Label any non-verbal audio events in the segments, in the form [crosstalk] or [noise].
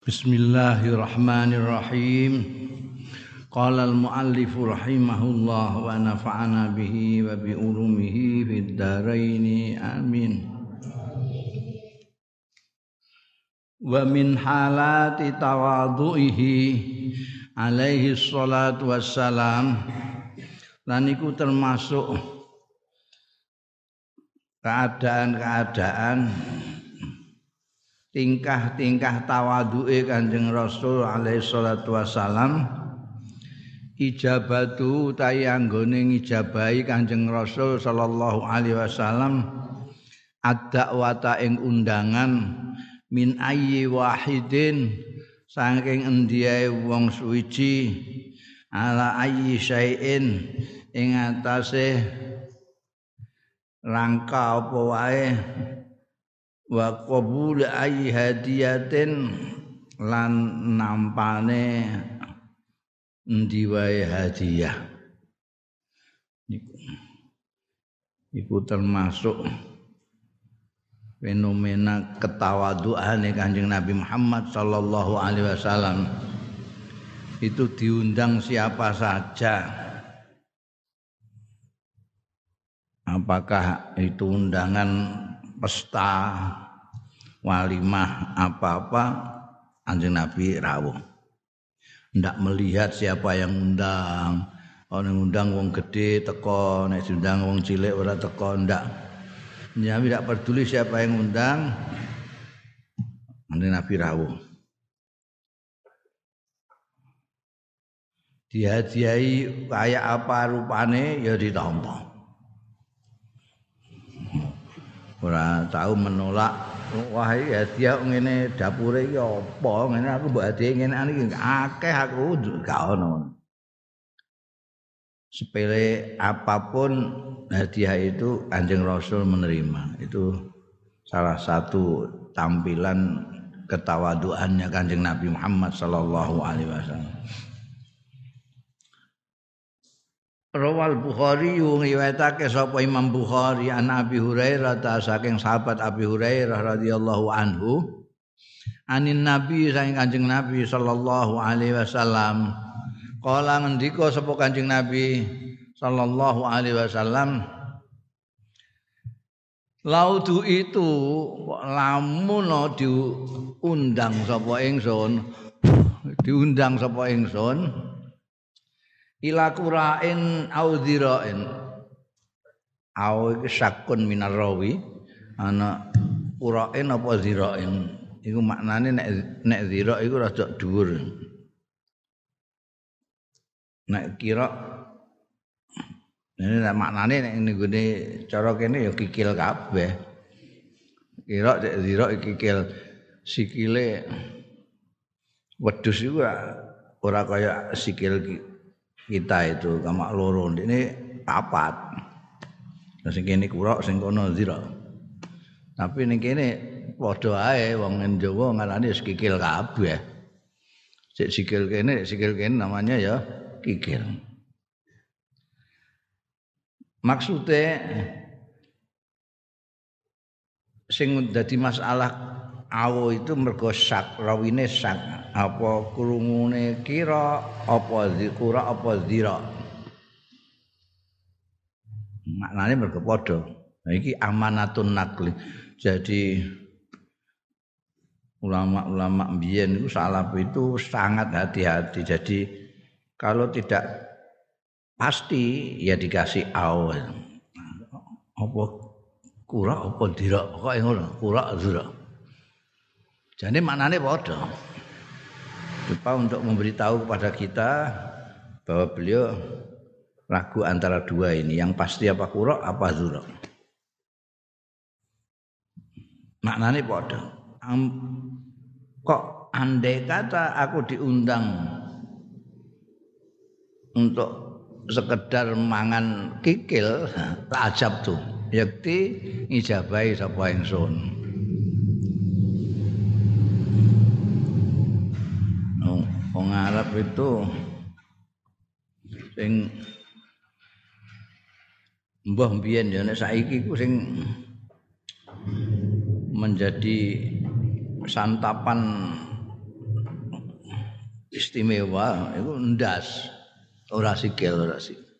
Bismillahirrahmanirrahim. Qala al-muallif rahimahullah wa nafa'ana bihi wa bi ulumihi fid dharain amin. Wa min halati tawadhu'ihi alaihi salatu wassalam lan iku termasuk keadaan-keadaan tingkah-tingkah tawaduke Kanjeng Rasul alaihi salatu wasalam ijabatu tayanggone ngijabahi Kanjeng Rasul sallallahu alaihi wasallam ad-da'wata ing undangan min ayyi wahidin saking endiae wong suwiji ala ayyi syai'in ing atase rangka apa wae wa qabul ayi hadiyatin lan nampane endi wae hadiah. Iku termasuk fenomena ketawaduane Kanjeng Nabi Muhammad sallallahu alaihi wasallam. Itu diundang siapa saja. Apakah itu undangan pesta walimah apa-apa anjing Nabi rawuh. Ndak melihat siapa yang undang. Orang undang wong gede teko, nek undang wong cilik ora teko ndak. Nabi tidak peduli siapa yang undang. Anjing Nabi rawuh. Dihadiahi kayak apa rupane ya ditampa. Ora tahu menolak. Wah ya dia ngene dapure iki apa? Ngene aku mbok hadiah ngene iki. Akeh aku gak ono. Sepele apa pun hadiah itu anjing rasul menerima. Itu salah satu tampilan ketawaduannya kanjeng Nabi Muhammad sallallahu alaihi wasallam Rawal Bukhari ngriwayatake sapa Imam Bukhari an Abi Hurairah ta saking sahabat Abi Hurairah radhiyallahu anhu. Anin Nabi saking Kanjeng Nabi sallallahu alaihi wasallam. Kala ngendika sapa Kanjeng Nabi sallallahu alaihi wasallam Laudu itu lamun diundang sapa ingsun diundang sapa ingsun ila qura'in au dhira'in. Au iki sakun minar rawi. Ana qura'in apa dhira'in? Iku maknane nek nek dhira' iku rada dhuwur. Nek kira ini maknane nek ngene cara kene ya kikil kabeh. Kira nek dhira' kikil sikile wedhus iku ora kaya sikil kita itu kamak loro ini papat. Nah sing kene kurok sing kono zira tapi ning kene padha ae wong Jawa ngarani sikil kabeh. Sik sikil kene sikil kene namanya ya kikil. Maksudnya sing dadi masalah awo itu mergo sak rawine sak. Apa krungune kira apa zikura apa zira. Maknane mergo padha. Nah iki amanatun nakli. Jadi ulama-ulama mbiyen itu salaf itu sangat hati-hati. Jadi kalau tidak pasti ya dikasih awal apa kura apa dira kok ngono kura dira jadi maknanya padha. Lupa untuk memberitahu kepada kita bahwa beliau ragu antara dua ini, yang pasti apa kurok apa zurok. Maknanya padha. Kok andai kata aku diundang untuk sekedar mangan kikil [laughs] tak ajab tuh yakti ngijabai sapa ingsun wong Arab itu sing mbah mbiyen ya nek saiki ku sing menjadi santapan istimewa iku ndas. Ora sikil ora sikil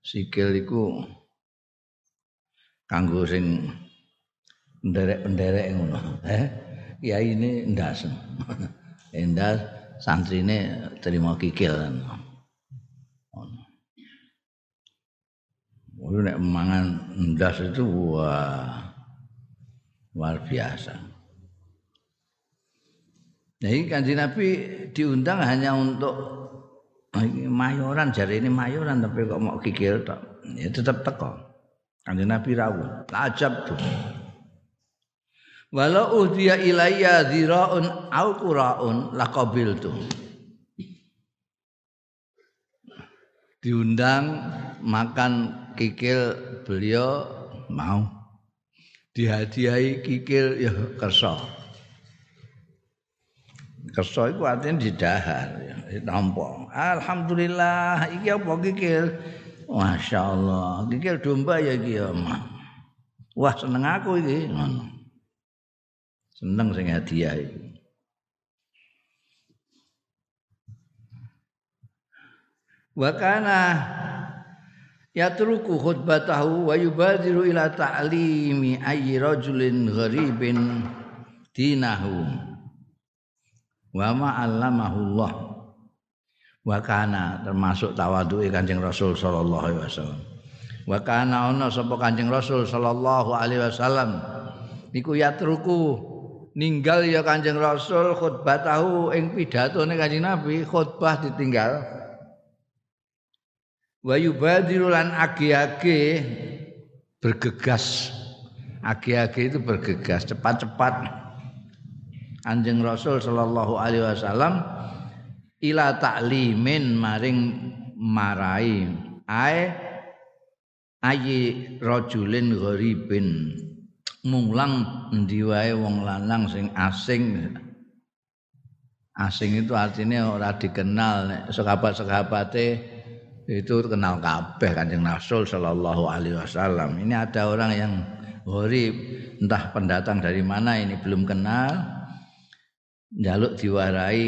sikil iku kanggo sing penderek-penderek ngono. Eh kiai ini ndas. [laughs] Ndas santrine terima kikil kan Oh, nek mangan ndas itu wah luar biasa. Nah, ini kanji Nabi diundang hanya untuk mayoran, jari ini mayoran tapi kok mau kikir tak, ya tetap teko. Kanji Nabi rawuh, tajab tuh. Walau uhdiya ilayya dhira'un au qura'un laqabil tuh. Diundang makan kikil beliau mau. Dihadiahi kikil ya kersa. Kersa itu artinya didahar ya ditampa alhamdulillah iki apa kikil? Masya Allah kikil domba ya iki ya wah seneng aku iki seneng sing hadiah iki. Wa kana yatruku khutbatahu wa yubadiru ila ta'limi ayyi rajulin gharibin dinahu. Wa ma 'allamahu Allah. Wa kana termasuk tawaduke Kanjeng Rasul sallallahu alaihi wasallam. Wa kana ana sapa Kanjeng Rasul sallallahu alaihi wasallam? Niku yatruku ninggal ya Kanjeng Rasul khutbatahu ing pidatone Kanjeng Nabi khutbah ditinggal. Wa yubadiru lan agi-agi bergegas. Agi-agi itu bergegas cepat-cepat. Anjing Rasul sallallahu alaihi wasallam ila taklimin maring marai ae ayi rajulin gharibin mulang endi wong lanang sing asing asing itu artinya ora dikenal nek sahabat-sahabate itu kenal kabeh Kanjeng Rasul sallallahu alaihi wasallam. Ini ada orang yang gharib, entah pendatang dari mana ini belum kenal. Jaluk diwarai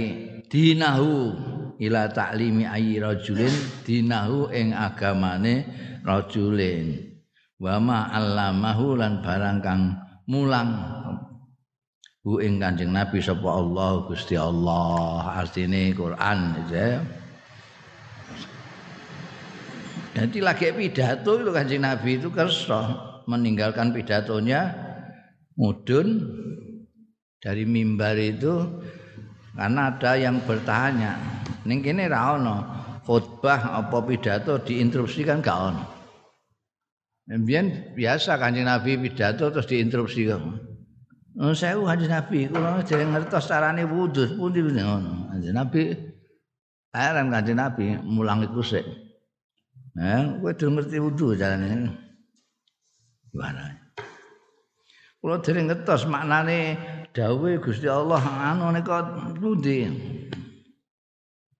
dinahu ila taklimi ayi rajulin dinahu ing agamane rajulin. Wa ma allamahu lan barang kang mulang. Bu ing Kanjeng Nabi sapa Allah Gusti Allah. Artine Quran ya. Jadi lagi pidato itu kanjeng Nabi itu kerso meninggalkan pidatonya mudun dari mimbar itu karena ada yang bertanya ning kene ra ono khutbah apa pidato diinterupsi kan gak ono Mbien biasa kanjeng Nabi pidato terus diinterupsi kok. Oh, saya kanjeng Nabi kula dereng ngertos carane wudu pundi ngono. Kanjeng Nabi heran kanjeng Nabi mulang iku sik. Eh, kowe do ngerti wudu carane. Gimana? Kula dereng ngetos maknane dawuh Gusti Allah anu nika pundi.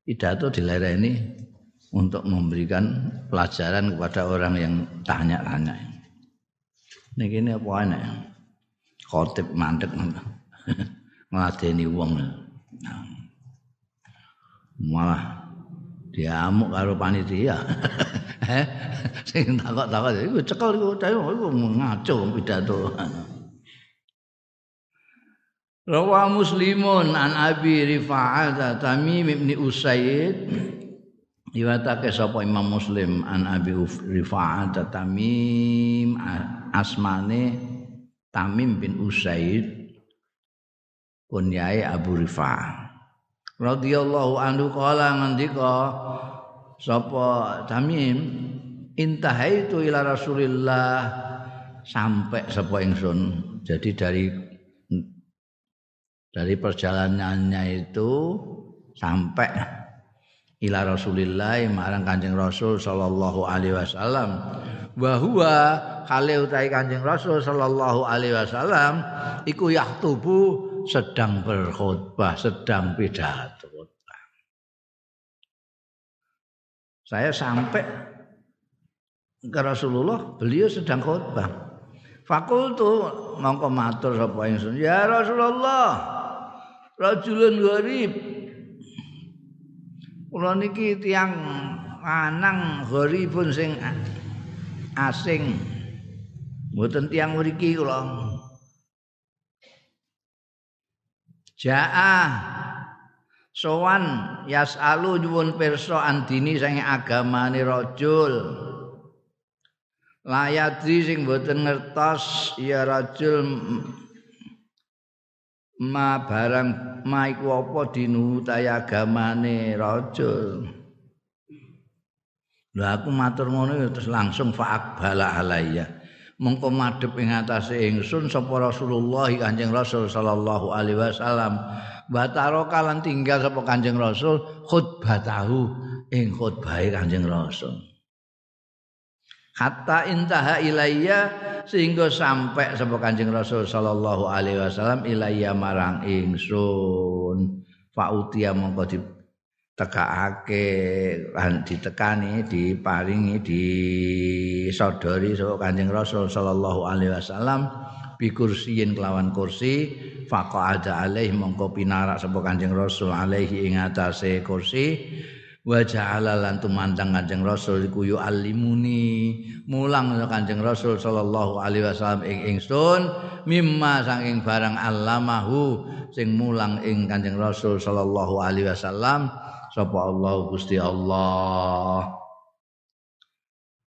Pidato dilereni untuk memberikan pelajaran kepada orang yang tanya-tanya. Ini apa aneh? Khotib mandek [laughs] ngeladeni wong. Nah. Malah diamuk karo panitia. [laughs] Eh, sing takok-takok iku cekel iku iku ngaco pidato. Rawa Muslimun an Abi Rifa'ah Tamim bin Usaid Iwatake sapa Imam Muslim an Abi Rifa'ah Tamim asmane Tamim bin Usaid kunyae Abu Rifa'ah radhiyallahu anhu kala ngendika sapa Tamim intahaitu ila Rasulillah sampai sapa ingsun. Jadi dari dari perjalanannya itu sampai ila Rasulillah marang Kanjeng Rasul sallallahu alaihi wasallam wa huwa kale utahe Kanjeng Rasul sallallahu alaihi wasallam iku yahtubu sedang berkhutbah, sedang pidato. Saya sampai ke Rasulullah, beliau sedang khutbah. Fakultu mongko matur sapa ingsun, "Ya Rasulullah, rajulun gharib." Kula niki tiyang lanang gharibun sing asing. Mboten tiyang mriki kula. Jaa sowan yasalu nyuwun pirsa andini sing agamane rajul. Layadri sing mboten ngertos ya rajul ma barang ma iku apa dinu agamane rajul lha aku matur ngono terus langsung fa'ak bala alayya mongko madhep ing atase ingsun sapa Rasulullah Kanjeng Rasul sallallahu alaihi wasallam. Bataro kalan tinggal sapa Kanjeng Rasul khutbatahu ing khutbahe Kanjeng Rasul hatta intaha ilayya sehingga sampai sapa Kanjeng Rasul sallallahu alaihi wasallam ilayya marang ingsun. Fautia mongko tekakake lan ditekani diparingi disodori saka Kanjeng Rasul sallallahu alaihi wasallam bi kursiyin kelawan kursi faqa'ada alaihi mongko pinarak sapa Kanjeng Rasul alaihi ing atase kursi wa ja'ala lan tumandang Kanjeng Rasul iku yu alimuni mulang Kanjeng Rasul sallallahu alaihi wasallam ing ingsun mimma saking barang allamahu sing mulang ing Kanjeng Rasul sallallahu alaihi wasallam sapa Allah Gusti Allah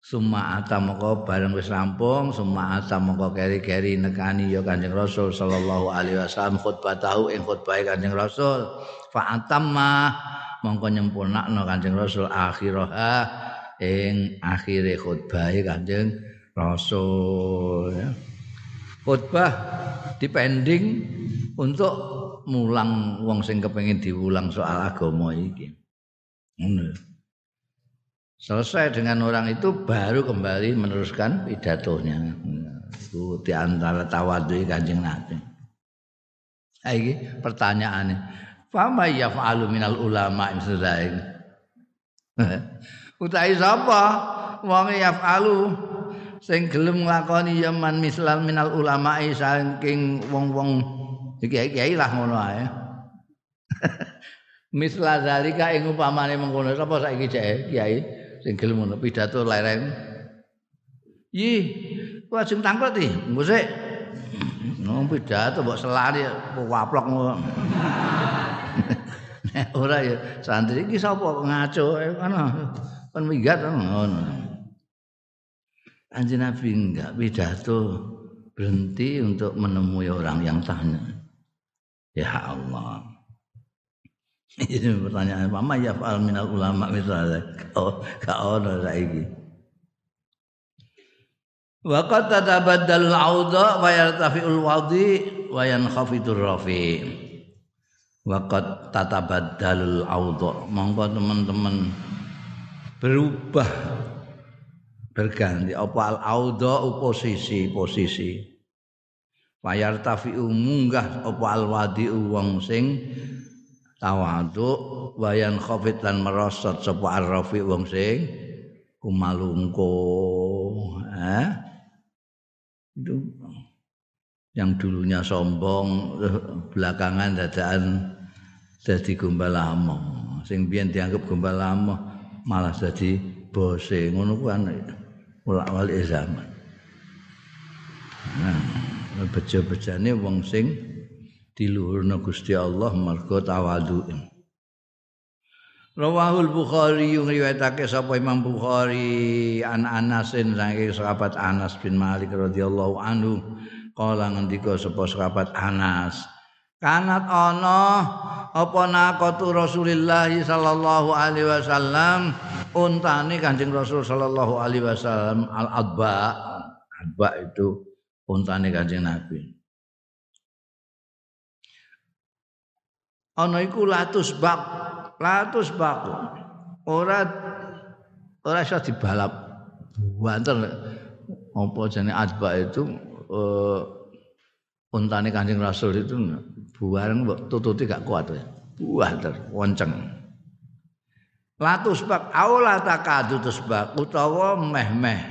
Suma ata moko bareng wis rampung, suma ata moko keri-keri nekani ya Kanjeng Rasul sallallahu alaihi wasallam khutbah tahu ing khutbah Kanjeng Rasul. Fa atamma mongko nyempurnakno Kanjeng Rasul akhirah ing akhire khutbah Kanjeng Rasul ya. Khutbah dipending untuk mulang wong sing kepengin diulang soal agama iki. Selesai dengan orang itu baru kembali meneruskan pidatonya. Itu di antara tawadhu Kanjeng Nabi. Nah, ini pertanyaannya. Fama yaf'alu minal ulama imsadain. [laughs] Utai sapa wong yaf'alu sing gelem nglakoni yaman misal minal ulama saking wong-wong kiai-kiai lah ngono ae. [laughs] Misla zalika ing upamane mengkono sapa saiki cek kiai sing gelem ngono pidato lereng. Yi, ku ajeng tangklet iki, engko sik. Ngomong pidato mbok selari waplok ngono. Ora ya santri iki sapa ngaco ngono. Kan minggat ngono. Anjing Nabi enggak pidato berhenti untuk menemui orang yang tanya. Ya Allah. Ini pertanyaan mama ya fa'al minal ulama misalnya. Oh, gak ono saiki. Wa qad tatabaddal al-audha wa yartafi'ul wadi wa yankhafidur rafi. Wa qad tatabaddal al-audha. Monggo teman-teman berubah berganti apa al-audha posisi posisi Wayar tafi'u munggah apa alwadi wong sing tawadhu wayan khafit lan merosot sapa arrafi wong sing kumalungko eh? itu yang dulunya sombong belakangan dadaan jadi gombal lama. Sing biyen dianggap gombal lama malah jadi bose. Ngono ku ana ulak wali zaman. Nah beja-bejane wong sing diluhurna Gusti Allah mergo tawadhu. Rawahul Bukhari yung riwayatake sapa Imam Bukhari an Anasin saking sahabat Anas bin Malik radhiyallahu anhu kala ngendika sapa sahabat Anas kanat ana apa naqatu Rasulillah sallallahu alaihi wasallam untane Kanjeng Rasul sallallahu alaihi wasallam al adba adba itu untane Kanjeng Nabi. Ana iku latus bak, latus bak. Ora ora iso dibalap. Banter apa jenenge adba itu uh, untane Kanjeng Rasul itu buareng mbok tututi gak kuat ya. Banter, wonceng. Latus bak aula takadu tusbak utawa meh-meh.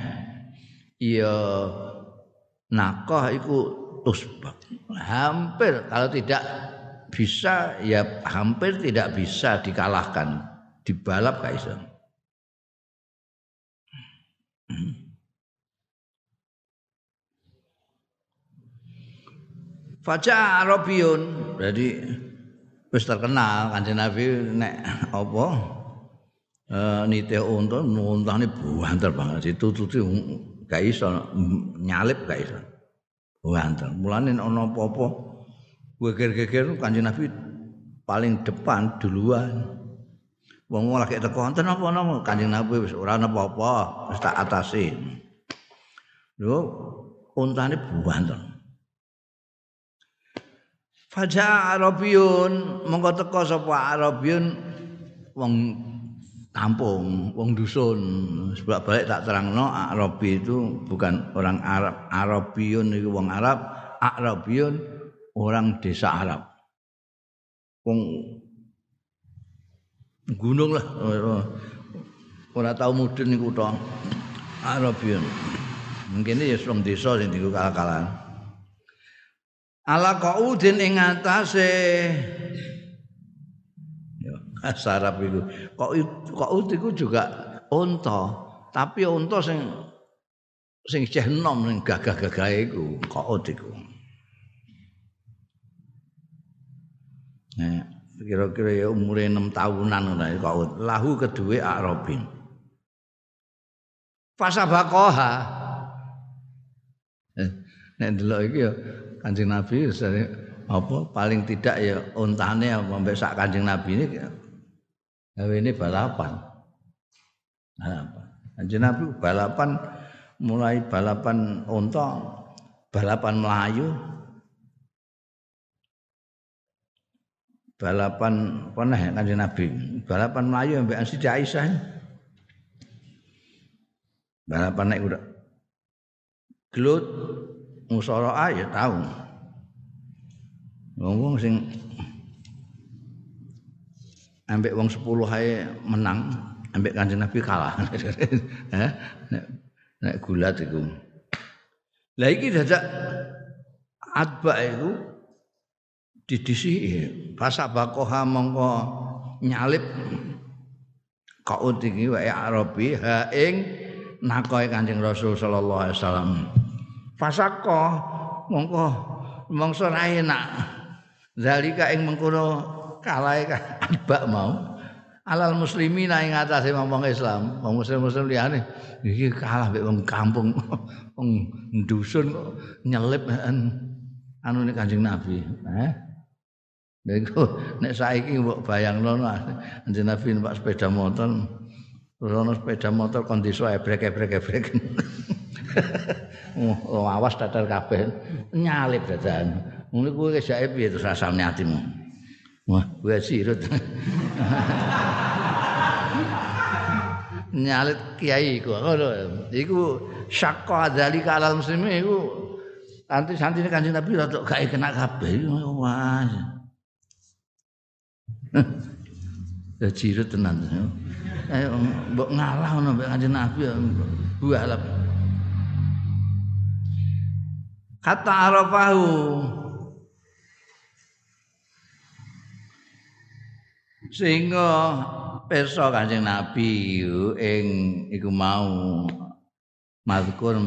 Iya nakoh itu usbak hampir kalau tidak bisa ya hampir tidak bisa dikalahkan dibalap gak Faja Arabiyun. Jadi wis terkenal Kanjeng Nabi nek apa eh nite unta untane banter banget ditututi gak iso nyalip gak iso. Banter. Mulane ana apa-apa geger-geger Kanjeng Nabi paling depan duluan. Wong lagi teko wonten apa napa Kanjeng Nabi wis ora apa-apa, wis tak atasi. Lho, untane banter. Faja Arabiyun monggo teko sapa Arabiyun wong kampung, wong dusun. Sebab balik tak terangno Arabi itu bukan orang Arab. Arabiyun itu wong Arab, Arabiyun orang desa Arab. Wong gunung lah. Ora tau mudun niku to. Arabiyun. Mungkin ya wong desa sing diku kalah-kalahan. Ala qaudin ing atase. Ya iku qaud iku juga unta. Tapi unta sing sing ceh enom ning gagah-gagah iku qaud iku. Nah, kira-kira ya umure 6 tahunan ngono qaud lahu kedue akrobin Fasabakoha. Eh, Nek delok iki ya Kanjeng Nabi apa paling tidak ya untane sampai sak Kanjeng Nabi ini gawe ini balapan. Balapan. Kanjeng Nabi balapan mulai balapan unta, balapan Melayu, balapan pernah ya kanjeng Nabi? Balapan Melayu sampai Siti Aisyah balapan naik udah. Gelut musyawarah ya tahu. Wong sing ambek wong 10 ae menang, ambek Kanjeng Nabi kalah. Heh. [laughs] nek nek gulat iku. Lah iki dadak adba iku didisi pasabakoha mongko nyalip kaut iki wae Arabi ha ing nakoe Kanjeng Rasul sallallahu alaihi wasallam. Fasako mongko mongso ra enak. Zalika ing mengkono kalahe abak [laughs] mau. Alal muslimin ing atase wong Islam. Wong muslim muslim liyane iki kalah mek wong kampung. [laughs] Wong dusun nyelip anu nek Kanjeng Nabi eh? Nego [laughs] nek saiki mbok bayangno Kanjeng Nabi numpak sepeda motor. Terus ana sepeda motor kondisi ebrek-ebrek-ebrek Oh, awas datar kabeh nyalip dadan. Ngono kuwi kejake piye terus rasane atimu? Wah, kuwi sirut. Nyalit kiai iku ngono. Iku syaqqa dzalika alal muslimin iku anti santine Kanjeng Nabi rada gak kena kabeh. Wah. Ya jirut tenan. Ayo mbok ngalah ngono mbek Kanjeng Nabi bualap. Kata arafahu. Sehingga peso kanjeng nabi ing iku mau mazkur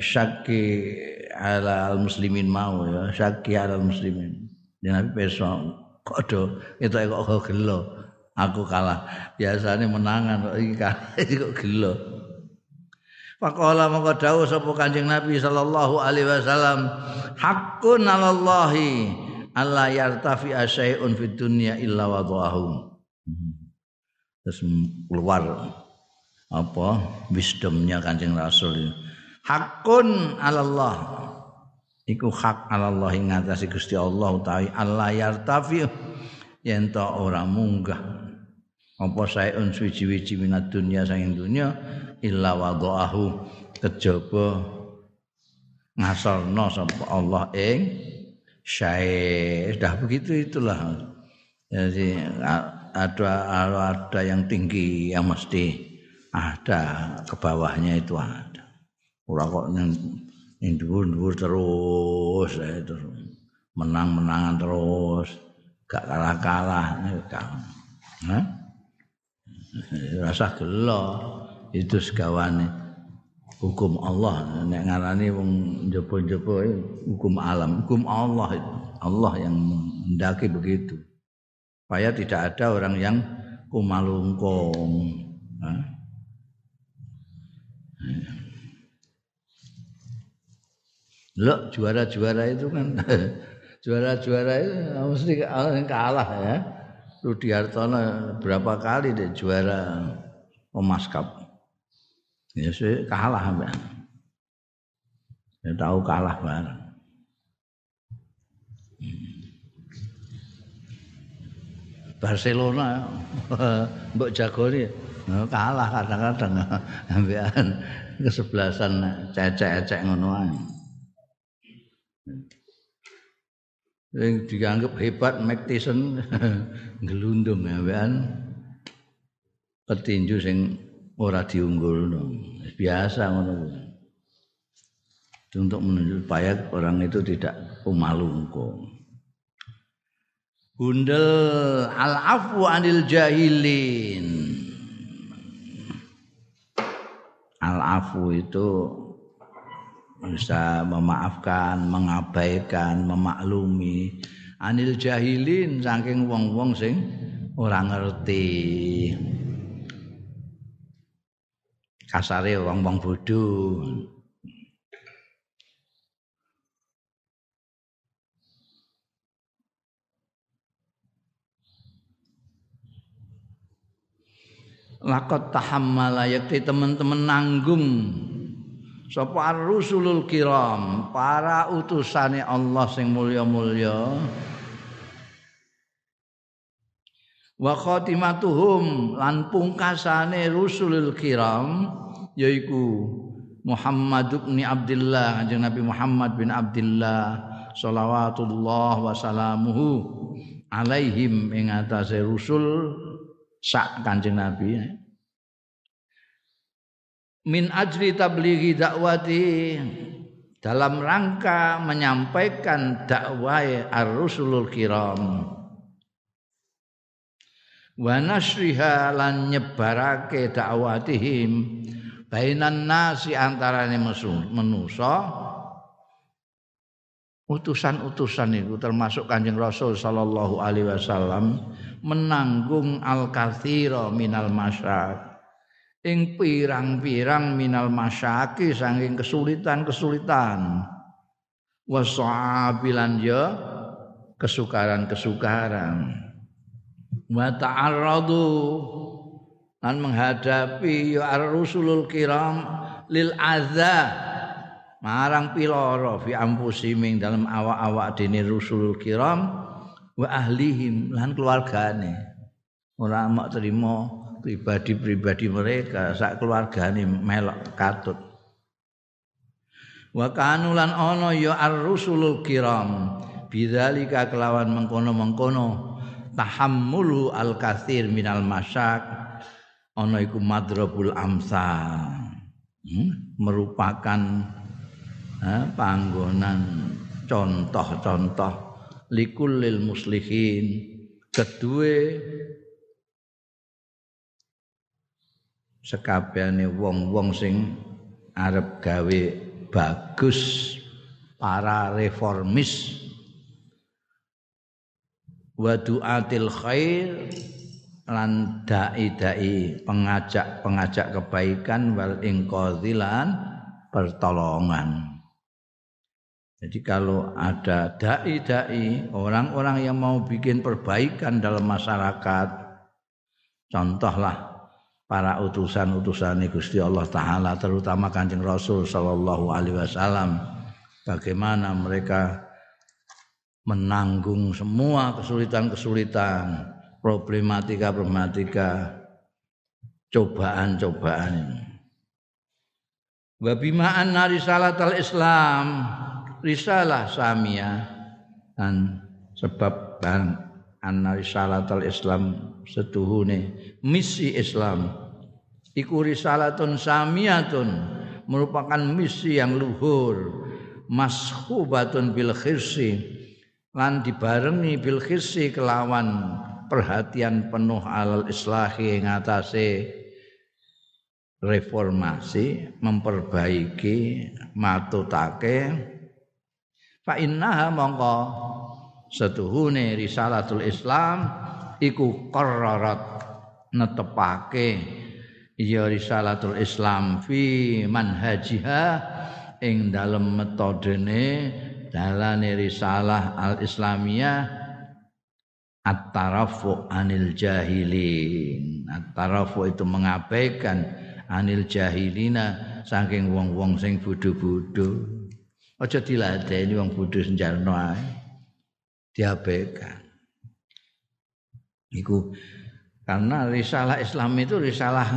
syaki ala muslimin mau ya syaki ala muslimin. Dan nabi peso kodo itu kok gelo aku kalah. Biasanya menangan iki kalah [laughs] kok gelo Faqala maka dawuh sapa Kanjeng Nabi sallallahu alaihi wasallam haqqun 'alallahi alla yartafi asyai'un fid dunya illa wadhahu. Terus keluar apa wisdomnya Kanjeng Rasul. Hakun 'alallah. Iku hak 'alallah ing ngatasi Gusti Allah utawi alla yartafi yen ta ora munggah apa saeun suwi-wiji minat dunya saking dunya illa wadaahu kejaba ngasorno sapa Allah ing syae sudah begitu itulah. Jadi ada ada yang tinggi yang mesti ada ke bawahnya itu ada. Ora kok yang dhuwur-dhuwur terus itu menang-menangan terus gak kalah-kalah gak. Nah rasa gelo. Itu segawane hukum Allah. Nek ngarani wong jopo-jopo hukum alam hukum Allah itu. Allah yang mendaki begitu. Supaya tidak ada orang yang kumalungkung. Lo juara-juara itu kan. [laughs] Juara-juara itu mesti kalah ya. Rudi Hartono berapa kali deh juara Omas Cup. Ya sih kalah mbak. Ya tahu kalah bareng. Barcelona [laughs] mbok jagoni kalah kadang-kadang [laughs] ambekan kesebelasan cecek-cecek ngono ae. Yang dianggap hebat Mike Tyson [laughs] ngelundung ya kan petinju sing ora diunggul biasa ngono untuk menunjuk supaya orang itu tidak pemalungko Gundel al afu anil jahilin. Al afu itu bisa memaafkan, mengabaikan, memaklumi anil jahilin saking wong-wong sing ora ngerti. Kasare wong-wong bodoh. Lakot tahammala yakti teman-teman nanggung sapa ar-rusulul kiram para utusane Allah sing mulya-mulya wa khatimatuhum lan pungkasane rusulul kiram yaiku Muhammad bin Abdullah kanjeng Nabi Muhammad bin Abdullah salawatullah wa salamuhu alaihim ing atase rusul sak kanjeng Nabi min ajri tablighi dakwati dalam rangka menyampaikan dakwah ar-rusulul kiram. Wa nasriha lan nyebarake dakwatihim bainan nasi antarane manusa utusan-utusan itu termasuk Kanjeng Rasul sallallahu alaihi wasallam menanggung al-katsira minal masyarakat ing pirang-pirang minal masyaki saking kesulitan-kesulitan. Wasaabilan ya kesukaran-kesukaran. Wa ta'arradu lan menghadapi ya ar-rusulul kiram lil adza marang piloro fi ampusiming dalam awak-awak dene rusulul kiram wa ahlihim lan keluargane. Ora mak terima pribadi-pribadi mereka sak keluargane melok katut. Wa kanulan ana ya ar-rusulul kiram. Bidzalika kelawan mengkono-mengkono tahammulu al-katsir minal masyak. Ana iku madrabul amsal. Hmm? merupakan eh, panggonan contoh-contoh likulil muslihin. Kedua sekabehane wong-wong sing arep gawe bagus para reformis wa duatil khair lan dai-dai pengajak-pengajak kebaikan wal ingqadhilan pertolongan. Jadi kalau ada dai-dai, orang-orang yang mau bikin perbaikan dalam masyarakat, contohlah para utusan-utusan Gusti Allah taala terutama Kanjeng Rasul sallallahu alaihi wasallam bagaimana mereka menanggung semua kesulitan-kesulitan, problematika-problematika, cobaan-cobaan ini. Wa bima anna risalatal Islam risalah samia dan sebab dan anna risalatul Islam setuhune misi Islam iku risalatun samiyatun merupakan misi yang luhur. Mashubatun bil khirsi lan dibarengi bil khirsi kelawan perhatian penuh alal islahi ngatasé reformasi memperbaiki matutake. Fa innaha mongko setuhune risalatul Islam iku qarrarat netepake ya risalatul Islam fi manhajiha ing dalem metodene dalane risalah al islamiyah at-tarafu anil jahilin. At-tarafu itu mengabaikan anil jahilina saking wong-wong sing bodho-bodho. Aja diladeni wong bodho senjarno ae. Diabaikan. Iku karena risalah Islam itu risalah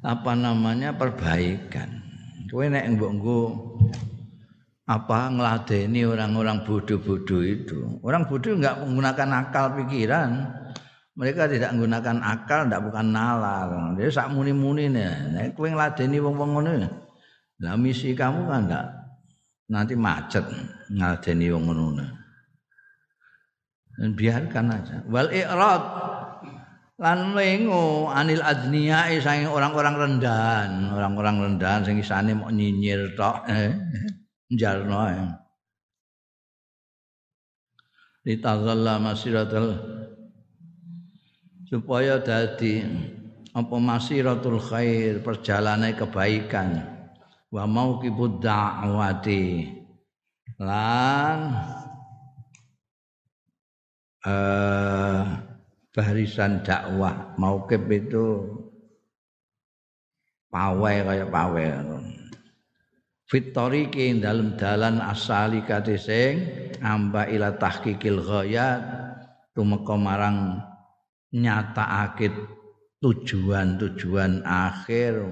apa namanya perbaikan kowe nek mbok apa ngeladeni orang-orang bodoh-bodoh itu. Orang bodoh enggak menggunakan akal pikiran. Mereka tidak menggunakan akal, tidak bukan nalar. Dia sak muni-muni nih. Nek kowe ngladeni wong-wong ngono. Lah misi kamu kan enggak nanti macet ngladeni wong ngono. Dan biarkan aja. Wal i'rad lan lengo anil adniya saking orang-orang rendahan, orang-orang rendahan sing isane mau nyinyir tok. [laughs] jalno ae litazalla masiratul supaya dadi apa masiratul khair perjalanan kebaikan. Wa mauqibud da'wati. Lan eh barisan dakwah. Mauqib itu pawai kayak pawai. Fitoriki dalam dalan asali kate sing amba ila tahqiqil ghayat tumeka marang nyatakake tujuan-tujuan akhir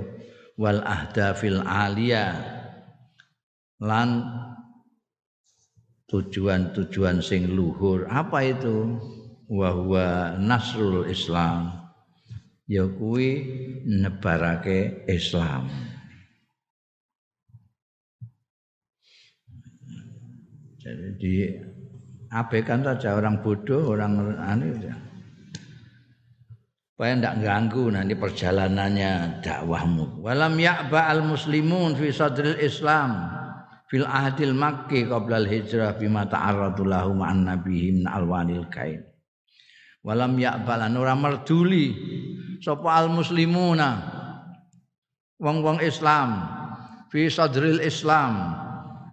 wal ahdafil alia lan tujuan-tujuan sing luhur. Apa itu wa huwa nasrul islam ya kuwi nebarake islam Jadi abaikan saja orang bodoh, orang anu ya. Supaya tidak ganggu nanti perjalanannya dakwahmu. Walam ya'ba al muslimun fi sadril Islam fil ahdil makki qabla al hijrah bima ta'arradu lahu ma'an nabihim alwanil kain. Walam ya'balan ora merduli. Sapa al muslimuna wong-wong Islam. Fi sadril Islam.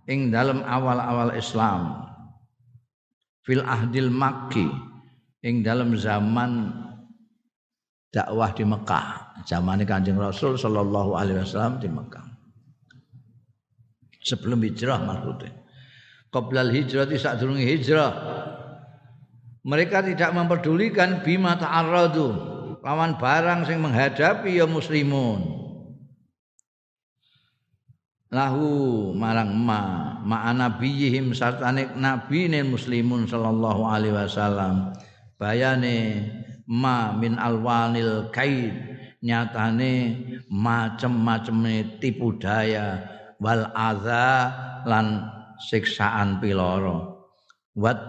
Ing dalam awal-awal Islam. Fil ahdil makki ing dalam zaman dakwah di Mekah. Zaman Kanjeng Rasul sallallahu alaihi wasallam di Mekah. Sebelum hijrah maksudnya qoblal hijrah saat dulu hijrah mereka tidak memperdulikan bima ta'arradu lawan barang sing menghadapi ya muslimun. Lahu marang ma ma nabiyihim sartane nabine muslimun sallallahu alaihi wasallam. Bayane ma min alwanil kaid nyatane macem-maceme tipu daya wal adza lan siksaan piloro wat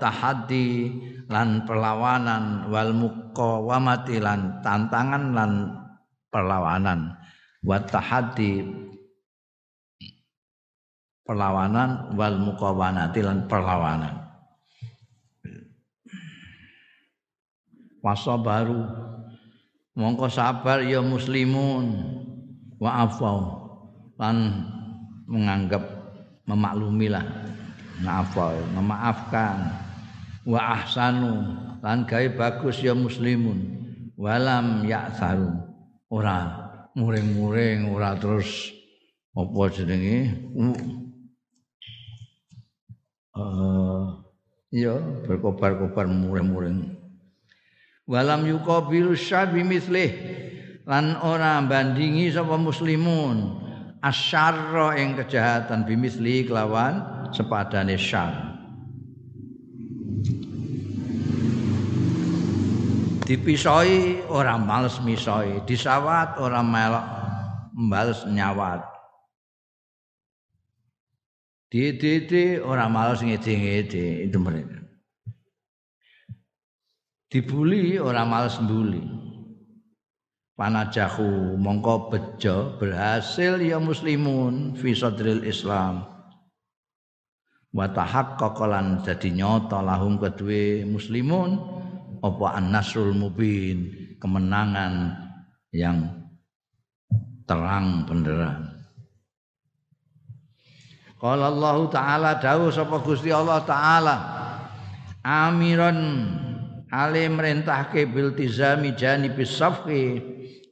lan perlawanan wal muqawamati lan tantangan lan perlawanan. Wat perlawanan wal muqawanati lan perlawanan. Wasa baru. Mongko sabar ya muslimun. Wa afau. Lan menganggap memaklumilah ngafau memaafkan. Wa ahsanu lan gawe bagus ya muslimun. Walam ya'tharu. Ora muring-muring ora terus apa jenenge? Uh, ya berkobar-kobar mureh-mureh walam yuqabilu syarbi mislih lan ora bandingi sapa muslimun. Asyarra ing kejahatan bimisli kelawan sepadane syar dipisoi orang males misoi. Disawat orang melok mbales nyawat. Dede orang malas ngede-ngede itu mereka. dibuli ora males mbuli panajahu mongko bejo berhasil ya muslimun fi sadril islam wa tahaqqaqa lan dadi nyata lahum kedue muslimun apa an-nasrul mubin kemenangan yang terang benderang. Qala Allah taala dawuh sapa Gusti Allah taala amiran ale merintahke bil tizami janibis safqi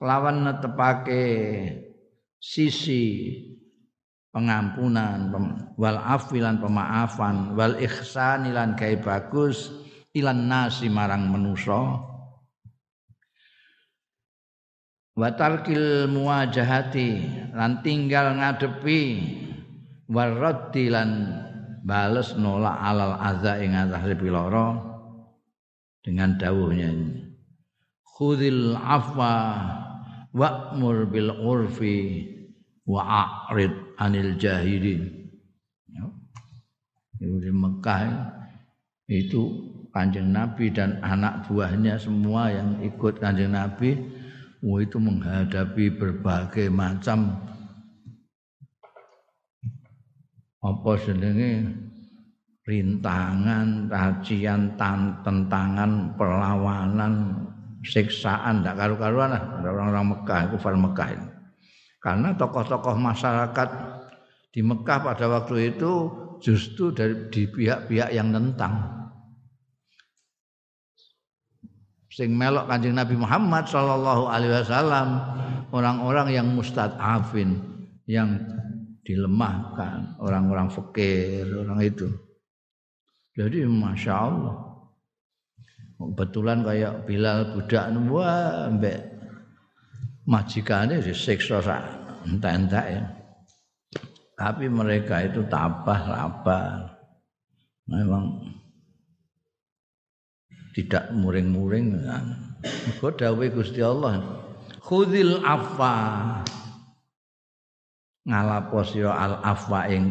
lawan netepake sisi pengampunan wal afilan pemaafan wal ihsan ilan gawe bagus ilan nasi marang manusa. Wa tarkil muwajahati lan tinggal ngadepi waraddi lan bales nolak alal azza ing atas piloro dengan dawuhnya ini. Khudil afwa wa'mur bil urfi wa a'rid anil jahilin ya. di Mekah itu kanjeng Nabi dan anak buahnya semua yang ikut kanjeng Nabi itu menghadapi berbagai macam apa jenenge rintangan, cacian, tentangan, perlawanan, siksaan tidak karu-karuan lah orang-orang Mekah, kufar Mekah ini. Karena tokoh-tokoh masyarakat di Mekah pada waktu itu justru dari di pihak-pihak yang nentang. Sing melok kanjeng Nabi Muhammad Shallallahu Alaihi Wasallam orang-orang yang mustadafin yang dilemahkan orang-orang fakir orang itu jadi masya Allah kebetulan kayak Bilal budak mbek majikannya disiksa entah-entah ya. Tapi mereka itu tabah labah memang tidak muring-muring Kau dawai Gusti Allah khudil afa ngalapo sira al afwa ing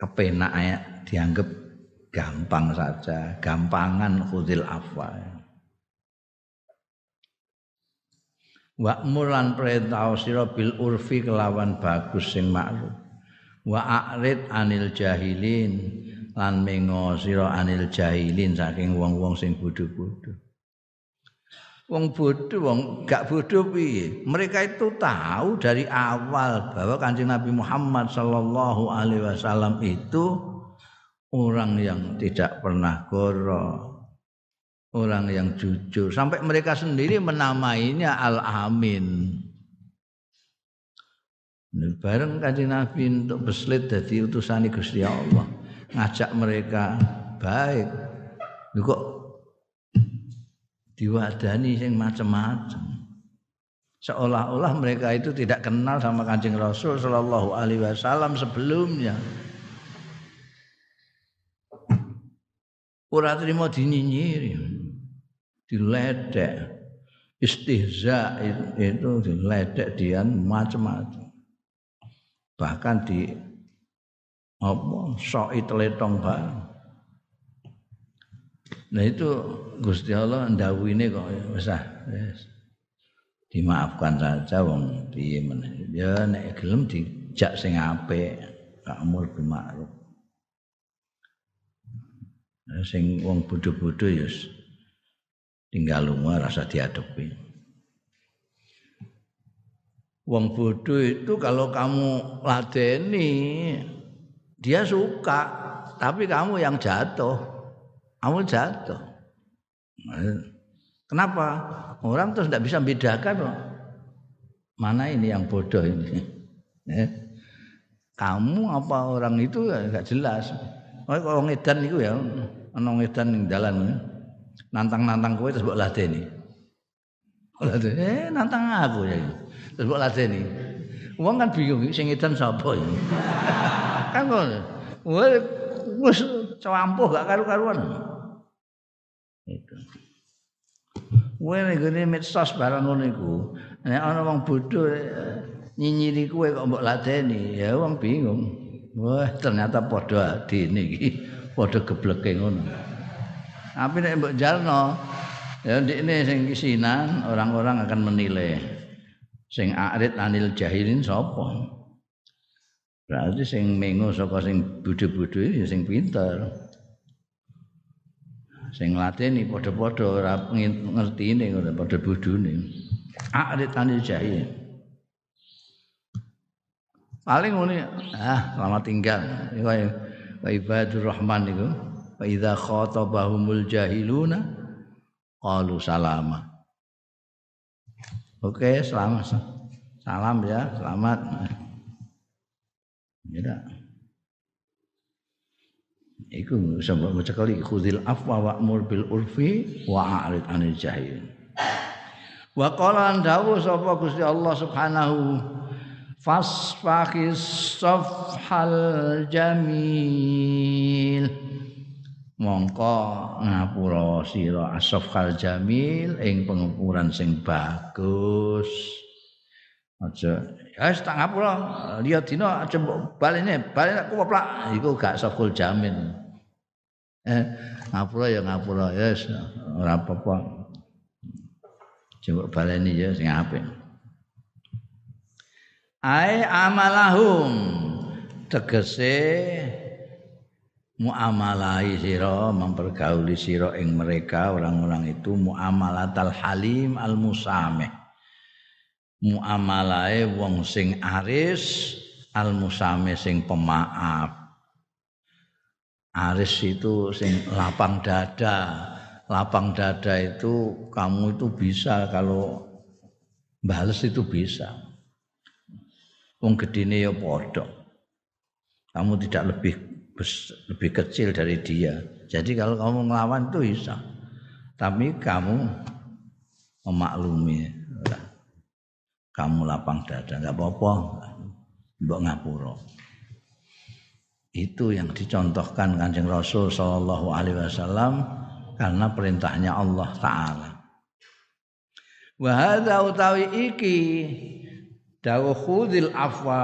kepenak ya dianggap gampang saja, gampangan khudil afwa. Wa mulan perintah sira bil urfi kelawan bagus sing makruf. Wa a'rid anil jahilin lan mengo sira anil jahilin saking wong-wong sing bodho-bodho. Wong bodoh, wong gak bodoh piye? Mereka itu tahu dari awal bahwa Kanjeng Nabi Muhammad Shallallahu alaihi wasallam itu orang yang tidak pernah goro, orang yang jujur. Sampai mereka sendiri menamainya Al-Amin. Bareng Kanjeng Nabi untuk beslit dari utusan Gusti Allah, ngajak mereka baik. kok diwadani sing macam-macam. Seolah-olah mereka itu tidak kenal sama Kanjeng Rasul sallallahu alaihi wasallam sebelumnya. Ora terima dinyinyiri, diledek, istihza itu diledek dia macam-macam. Bahkan di apa soi teletong bareng. Nah itu Gusti Allah ndawuine kok wis ah wis. Dimaafkan saja wong piye meneh. Ya nek gelem dijak sing apik, kamul bimakruf. Nah, sing wong bodho-bodho ya tinggal lunga rasa diadepi. Wong bodoh itu kalau kamu ladeni dia suka, tapi kamu yang jatuh awal jatuh. Kenapa? Orang terus tidak bisa membedakan mana ini yang bodoh ini. Ya. Kamu apa orang itu nggak jelas. Kalau ngedan itu ya, ono ngedan yang jalan nantang-nantang kowe terus mbok ladeni. Eh nantang aku ya. Terus mbok ladeni. Wong kan bingung sing ngedan sapa ya. [laughs] kan kok wis cewampuh gak karu-karuan. Itu. Kowe nek ngene medsos barang ngono iku, nek ana wong bodho eh, nyinyiri kowe kok mbok ladeni, ya wong bingung. Wah, ternyata padha adine iki, padha gebleke ngono. Tapi nek mbok jalno ya ndekne sing kisinan orang-orang akan menilai. Sing arit anil jahilin sapa? Berarti sing mengo saka sing bodho-bodho ya sing pinter. Sing lateni padha-padha ora ngertine ora padha bodhone. Arit anil jahil. Paling ngene ah selamat tinggal. Kaya ibadur rahman niku. Fa idza khatabahumul jahiluna qalu salama. Oke, selamat. Salam ya, selamat. Ya. Iku sampai maca kali khudil afwa wa'mur bil urfi wa a'rid anil jahil. Wa qala an dawu sapa Gusti Allah Subhanahu fasfahis safhal jamil mongko ngapura sira asfhal jamil ing pengukuran sing bagus. Aja. Ya wis tak ngapura. Liya dina aja balene. Balene aku plak iku gak safhul jamil. Eh ngapura ya ngapura. Ya yes, ora apa-apa. Coba baleni ya sing apik. Ai amalahum. Tegese muamalai sira mempergauli sira ing mereka orang-orang itu muamalatal halim al musameh muamalae wong sing aris al musame sing pemaaf. Aris itu sing lapang dada. Lapang dada itu kamu itu bisa kalau bales itu bisa. Wong gedine ya kamu tidak lebih lebih kecil dari dia. Jadi kalau kamu ngelawan itu bisa. Tapi kamu memaklumi. Kamu lapang dada nggak apa-apa. Mbok ngapura. Itu yang dicontohkan kanjeng Rasul Shallallahu Alaihi Wasallam karena perintahnya Allah Taala. Wahada utawi iki dawuh afwa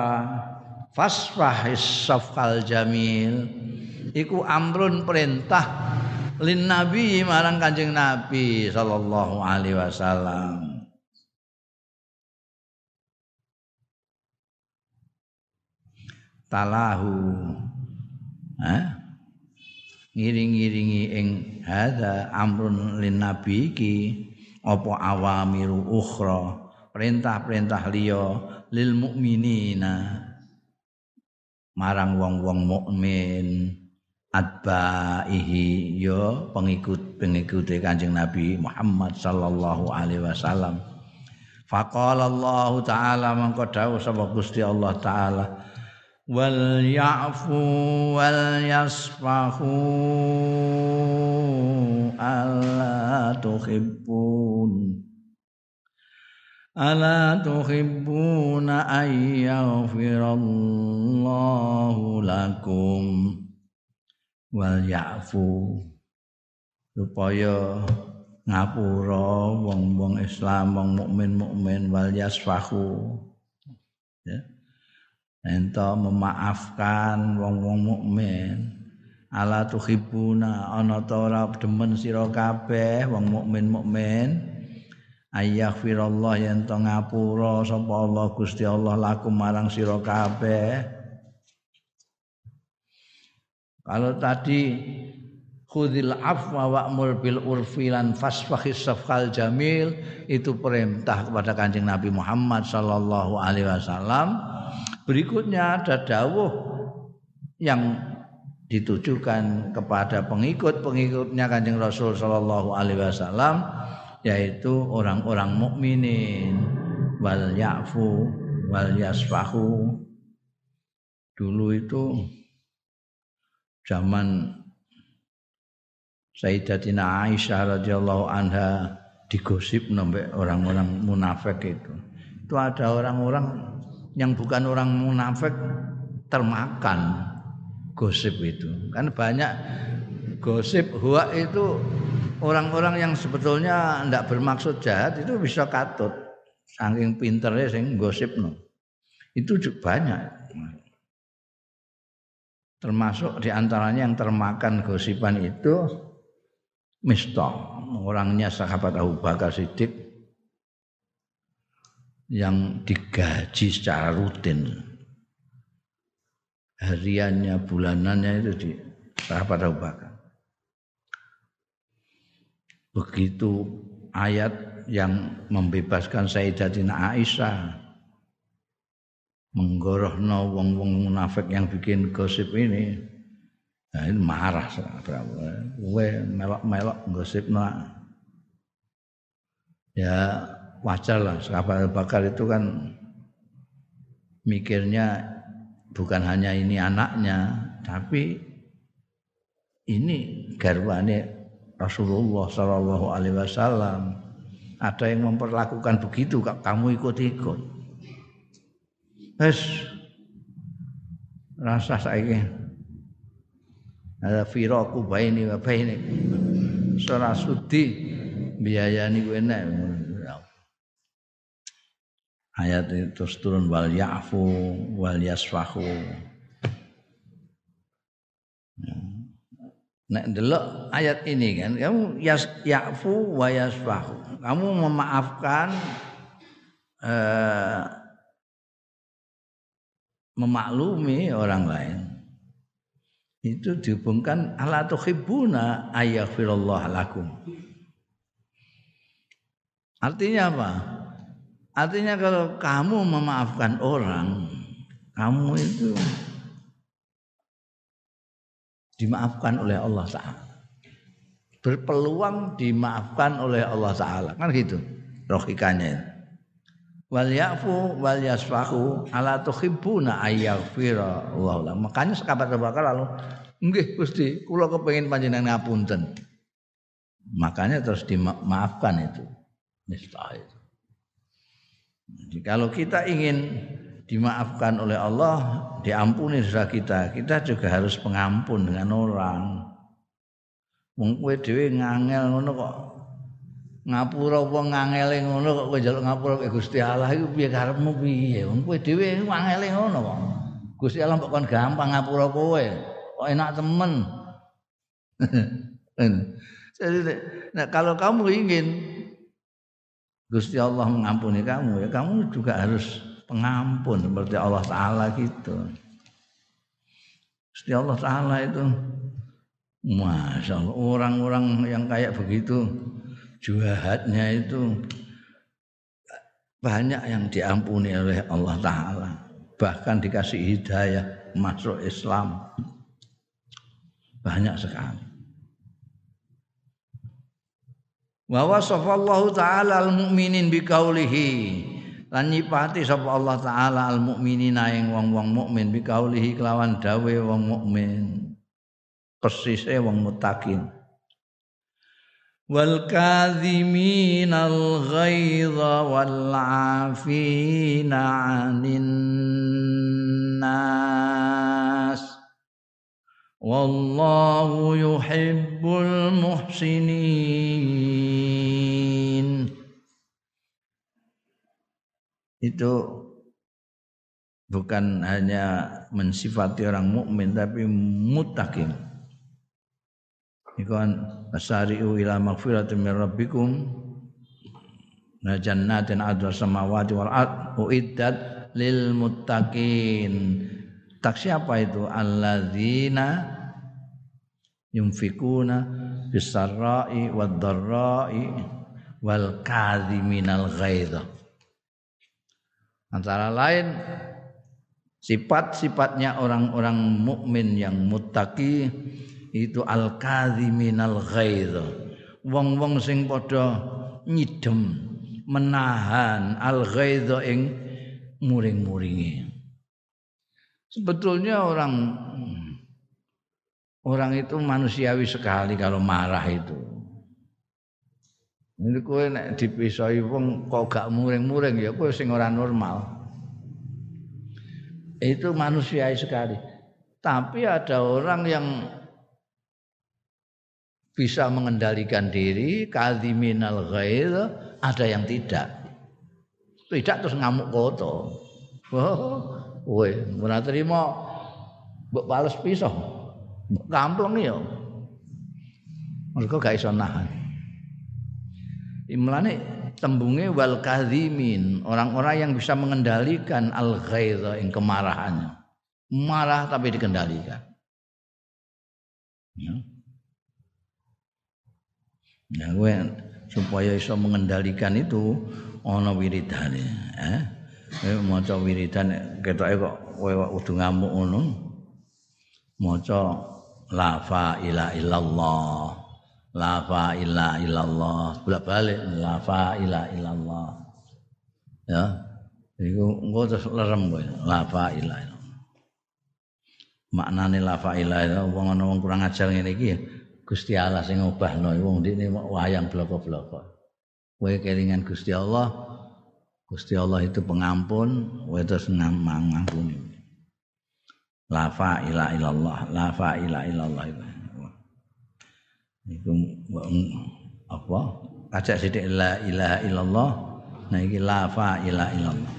fasfahis safal jamil. Iku amrun perintah lin nabi marang kanjeng nabi sallallahu alaihi wasallam. Talahu. Ha ngiring-ngiringi ing hadza amrun lin nabi iki apa awamiru ukhra perintah-perintah liya lil mukminina marang wong-wong mukmin adbaihi yo pengikut-pengikut Kanjeng Nabi Muhammad sallallahu alaihi wasallam. Faqala Allah taala mangko dawuh sapa Gusti Allah taala wal ya'fu wal yasfahu alla tuhibbun ala tuhibbuna ay yaghfirallahu lakum wal ya'fu supaya ngapura wong-wong Islam wong mukmin mukmin wal yasfahu ya. Ento memaafkan wong-wong mukmin. Ala tuhibuna ana ta ora demen sira kabeh wong mukmin mukmin ayaghfirallah yen to ngapura sapa Allah Gusti Allah lakum marang sira kabeh. Kalau tadi khudil afwa wa'mur bil urfi lan fasfahis safal jamil itu perintah kepada Kanjeng Nabi Muhammad sallallahu alaihi wasallam. Berikutnya ada dawuh yang ditujukan kepada pengikut-pengikutnya Kanjeng Rasul sallallahu alaihi wasallam yaitu orang-orang mukminin wal ya'fu wal yasfahu dulu itu zaman Sayyidatina Aisyah radhiyallahu anha digosip sampai orang-orang munafik itu. Itu ada orang-orang yang bukan orang munafik termakan gosip itu. Kan banyak gosip huwa itu orang-orang yang sebetulnya tidak bermaksud jahat itu bisa katut. Saking pinternya sing gosip no. Itu juga banyak. Termasuk di antaranya yang termakan gosipan itu Mistah, orangnya sahabat Abu Bakar Siddiq yang digaji secara rutin. Hariannya, bulanannya itu di sahabat Abu Bakar. Begitu ayat yang membebaskan Sayyidatina Aisyah. Menggorohno wong-wong munafik yang bikin gosip ini. Nah ini marah gue melok-melok gosip nah ya wajar lah. Sahabat bakar itu kan mikirnya bukan hanya ini anaknya tapi ini garwane Rasulullah Shallallahu Alaihi Wasallam ada yang memperlakukan begitu kamu ikut-ikut Wes rasa saiki. Ada firaku baini wa baini. Ora sudi biayani kuwi nek. Ayat itu turun wal ya'fu wal yasfahu. Nek delok ayat ini kan kamu yas ya'fu wa yasfahu. Kamu memaafkan eh, memaklumi orang lain itu dihubungkan ala tuhibbuna ayaghfirullah lakum. Artinya apa? Artinya kalau kamu memaafkan orang, kamu itu dimaafkan oleh Allah Ta'ala. Berpeluang dimaafkan oleh Allah Ta'ala. Kan gitu logikanya wal yafu wal yasfahu ala tuhibbuna ayyaghfira Allah. Makanya sekabat Bakar lalu nggih Gusti, kula kepengin panjenengan ngapunten. Makanya terus dimaafkan itu. Nista itu. Jadi kalau kita ingin dimaafkan oleh Allah, diampuni dosa kita, kita juga harus pengampun dengan orang. Wong kowe dhewe ngangel ngono kok. Ngapura wong ngangele ngono kok kowe njaluk ngapura ke Gusti Allah iku piye karepmu piye? Wong kowe dhewe ngangele ngono kok. Gusti Allah kok kon gampang ngapura kowe? Kok enak temen? [laughs] Jadi nah, kalau kamu ingin Gusti Allah mengampuni kamu ya kamu juga harus pengampun seperti Allah Taala gitu. Gusti Allah Taala itu Masya Allah orang-orang yang kayak begitu juahatnya itu banyak yang diampuni oleh Allah Ta'ala. Bahkan dikasih hidayah masuk Islam. Banyak sekali. Wa wasafallahu ta'ala al-mu'minin biqaulihi lan nyipati sapa Allah taala al mukminina ing wong-wong mukmin biqaulihi kelawan dawe wong mukmin. Persise wong mutakin. Wal kadhiminal ghaidha wal 'afina 'anil nas. Wallahu yuhibbul muhsinin itu bukan hanya mensifati orang mukmin tapi mutakin Ikan asari'u ila magfiratin min rabbikum. Na jannatin adwa samawati wal ard uiddat lil muttaqin. Tak siapa itu? Alladzina yunfikuna bisarra'i wad dharra'i wal kadhiminal ghaidha antara lain sifat-sifatnya orang-orang mukmin yang muttaqi itu al kadhiminal ghaidh. Wong-wong sing padha nyidem menahan al ghaidh ing muring-muringi sebetulnya orang orang itu manusiawi sekali kalau marah itu ini kowe nek dipisoi wong kok gak muring-muring ya kowe sing ora normal itu manusiawi sekali tapi ada orang yang bisa mengendalikan diri, kadhiminal ghair, ada yang tidak. Tidak terus ngamuk koto. Oh, kowe ora terima mbok bales pisah. Mbok kampleng ya. Mereka gak iso nahan. Imlane tembunge wal kadhimin, orang-orang yang bisa mengendalikan al ghaidha ing kemarahannya. Marah tapi dikendalikan. Ya. Nah, gue supaya bisa mengendalikan itu ana wiridane, eh. Eh maca wiridan ketoke kok kowe kudu ngamuk ngono. Maca la fa ila illallah. La ila illallah. Bolak-balik la fa ila illallah. Ya. Iku engko terus lerem kowe. La fa ila illallah. Maknane la fa ila illallah wong ana wong kurang ajar ngene iki ya. Gusti Allah sing ngobahno wong ndekne wayang bloko-bloko. Kowe kelingan Gusti Allah, Gusti Allah itu pengampun, kowe terus ngampuni. La ila illallah, la ila illallah itu. Iku apa? Ajak sithik la ilaha illallah. Nah iki la fa ila illallah.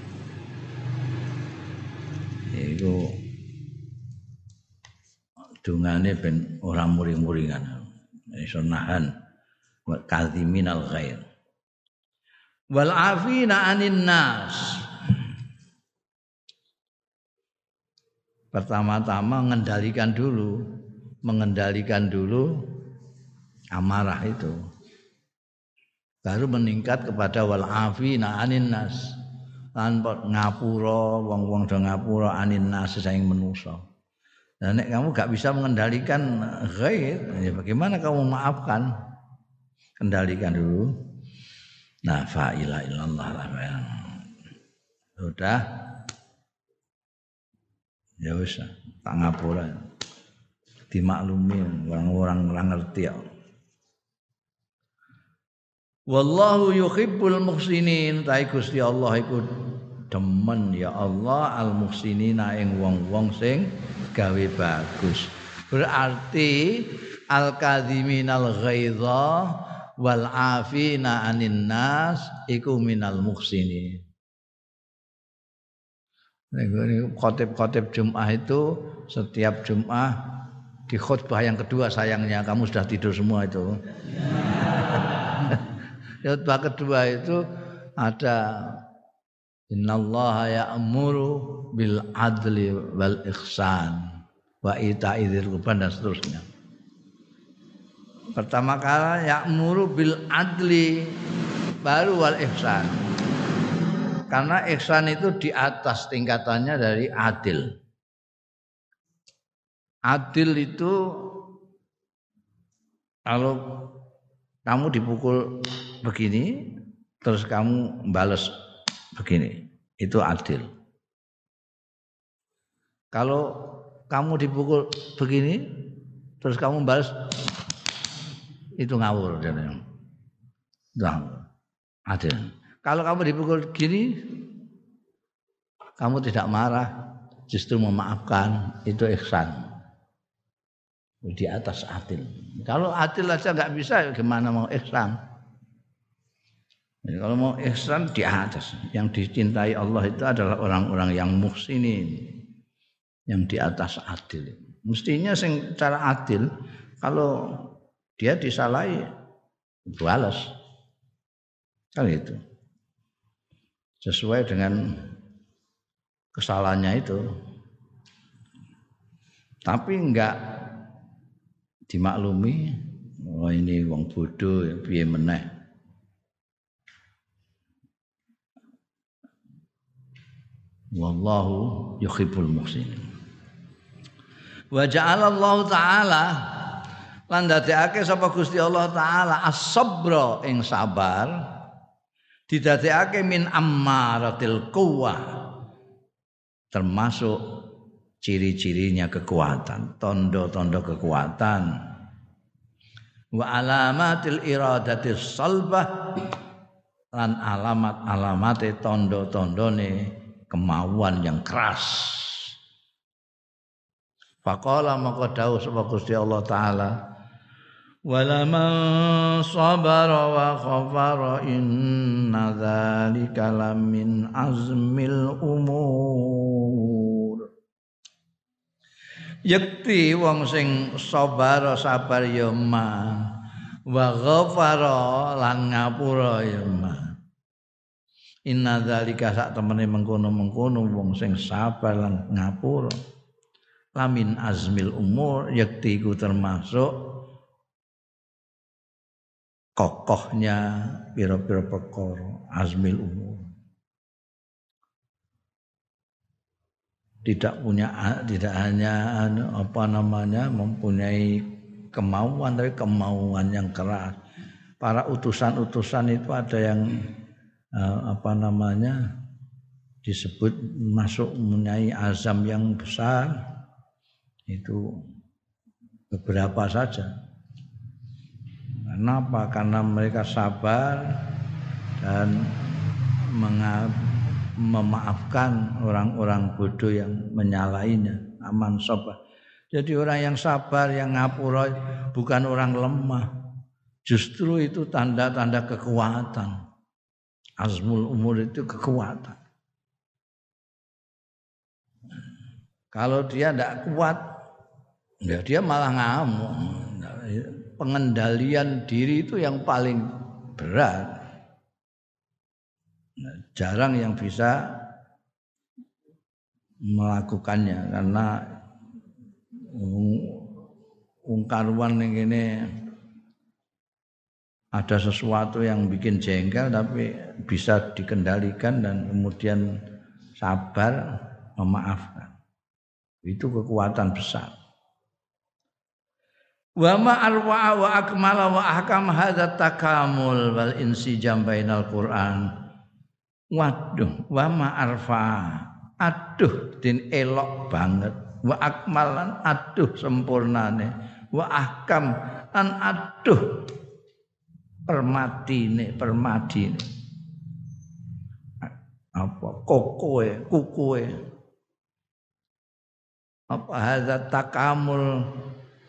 Iku dungane ben ora muring-muringan. Iso nahan wa kadhiminal ghair. Wal afina anin nas. Pertama-tama mengendalikan dulu, mengendalikan dulu amarah itu. Baru meningkat kepada wal afina anin nas. Lan ngapura wong-wong do ngapura anin nas saing menusa. Nah, nek kamu gak bisa mengendalikan ghair, ya bagaimana kamu memaafkan? Kendalikan dulu. Nah, fa ila illallah lah. Sudah. Ya wis, tak ngapura. Dimaklumi orang-orang ora ngerti ya. Wallahu yuhibbul muhsinin. Tai Gusti Allah iku demen ya Allah al muhsinina ing wong-wong sing gawe bagus. Berarti al kadhiminal ghaidha wal afina anin nas iku minal muhsinin. Khotib-khotib Jum'ah itu setiap Jum'ah di khutbah yang kedua sayangnya kamu sudah tidur semua itu. Khutbah kedua itu ada Innallaha ya'muru bil adli wal ihsan wa ita'i dzil dan seterusnya. Pertama kali ya'muru bil adli baru wal ihsan. Karena ihsan itu di atas tingkatannya dari adil. Adil itu kalau kamu dipukul begini terus kamu balas begini, itu adil. Kalau kamu dipukul begini, terus kamu balas itu ngawur dan adil. Kalau kamu dipukul gini, kamu tidak marah, justru memaafkan, itu ihsan. Di atas adil. Kalau adil aja nggak bisa, gimana mau ihsan? Jadi kalau mau ihsan di atas, yang dicintai Allah itu adalah orang-orang yang muhsinin, yang di atas adil. Mestinya sing cara adil kalau dia disalahi balas. Kali itu. Sesuai dengan kesalahannya itu. Tapi enggak dimaklumi, oh ini wong bodoh ya piye meneh. Wallahu yuhibbul muhsinin. Wa ja'alallahu ta'ala lan dadekake sapa Gusti Allah taala as-sabra ing sabar didadekake min ammaratil quwwah termasuk ciri-cirinya kekuatan tondo-tondo kekuatan. Wa alamatil iradatis salbah lan alamat-alamate tondo-tondone kemauan yang keras. Faqala maka dawuh sapa Gusti Allah taala Wala man sabara wa khafara inna dzalika lamin azmil umur Yakti wong sing sabar sabar ya ma wa ghafara lan ngapura ya ma inna dzalika sak temene mengkono-mengkono wong sing sabar lan ngapura lamin azmil umur yakti iku termasuk kokohnya pira-pira perkara azmil umur tidak punya tidak hanya anu, apa namanya mempunyai kemauan tapi kemauan yang keras. Para utusan-utusan itu ada yang apa namanya disebut masuk mempunyai azam yang besar itu beberapa saja. Kenapa? Karena mereka sabar dan memaafkan orang-orang bodoh yang menyalahinya. Aman sobat. Jadi orang yang sabar, yang ngapura bukan orang lemah. Justru itu tanda-tanda kekuatan. Azmul umur itu kekuatan. Kalau dia tidak kuat, ya dia malah ngamuk. Pengendalian diri itu yang paling berat. Jarang yang bisa melakukannya karena ungkaruan yang ini ada sesuatu yang bikin jengkel tapi bisa dikendalikan dan kemudian sabar memaafkan. Itu kekuatan besar. Wa ma arwa wa akmala wa ahkam hadza takamul wal insijam bainal Qur'an. Waduh, wa ma arfa. Aduh din elok banget wa akmalan aduh sempurnane wa ahkam an aduh permatine permadine apa? Kokoe kukuwe apa hadza takamul?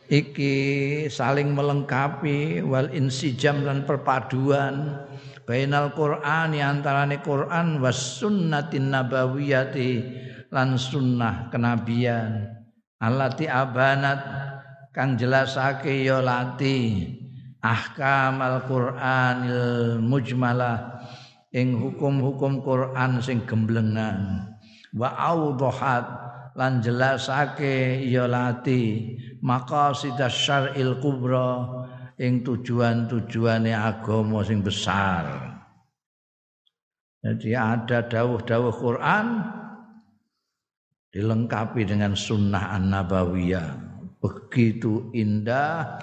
Iki saling melengkapi wal insijam dan perpaduan. Bainal Qur'ani antarane Qur'an was sunnatin nabawiyati lan sunnah kenabian. Alati abanat kang jelasake ya lati ahkam al-Qur'anil mujmalah ing hukum-hukum Quran sing gemblengan wa audhat lan jelasake ya lati maqasid syar'il kubra ing tujuan-tujuane agama sing besar. Jadi ada dawuh-dawuh Quran dilengkapi dengan sunnah an-nabawiyah begitu indah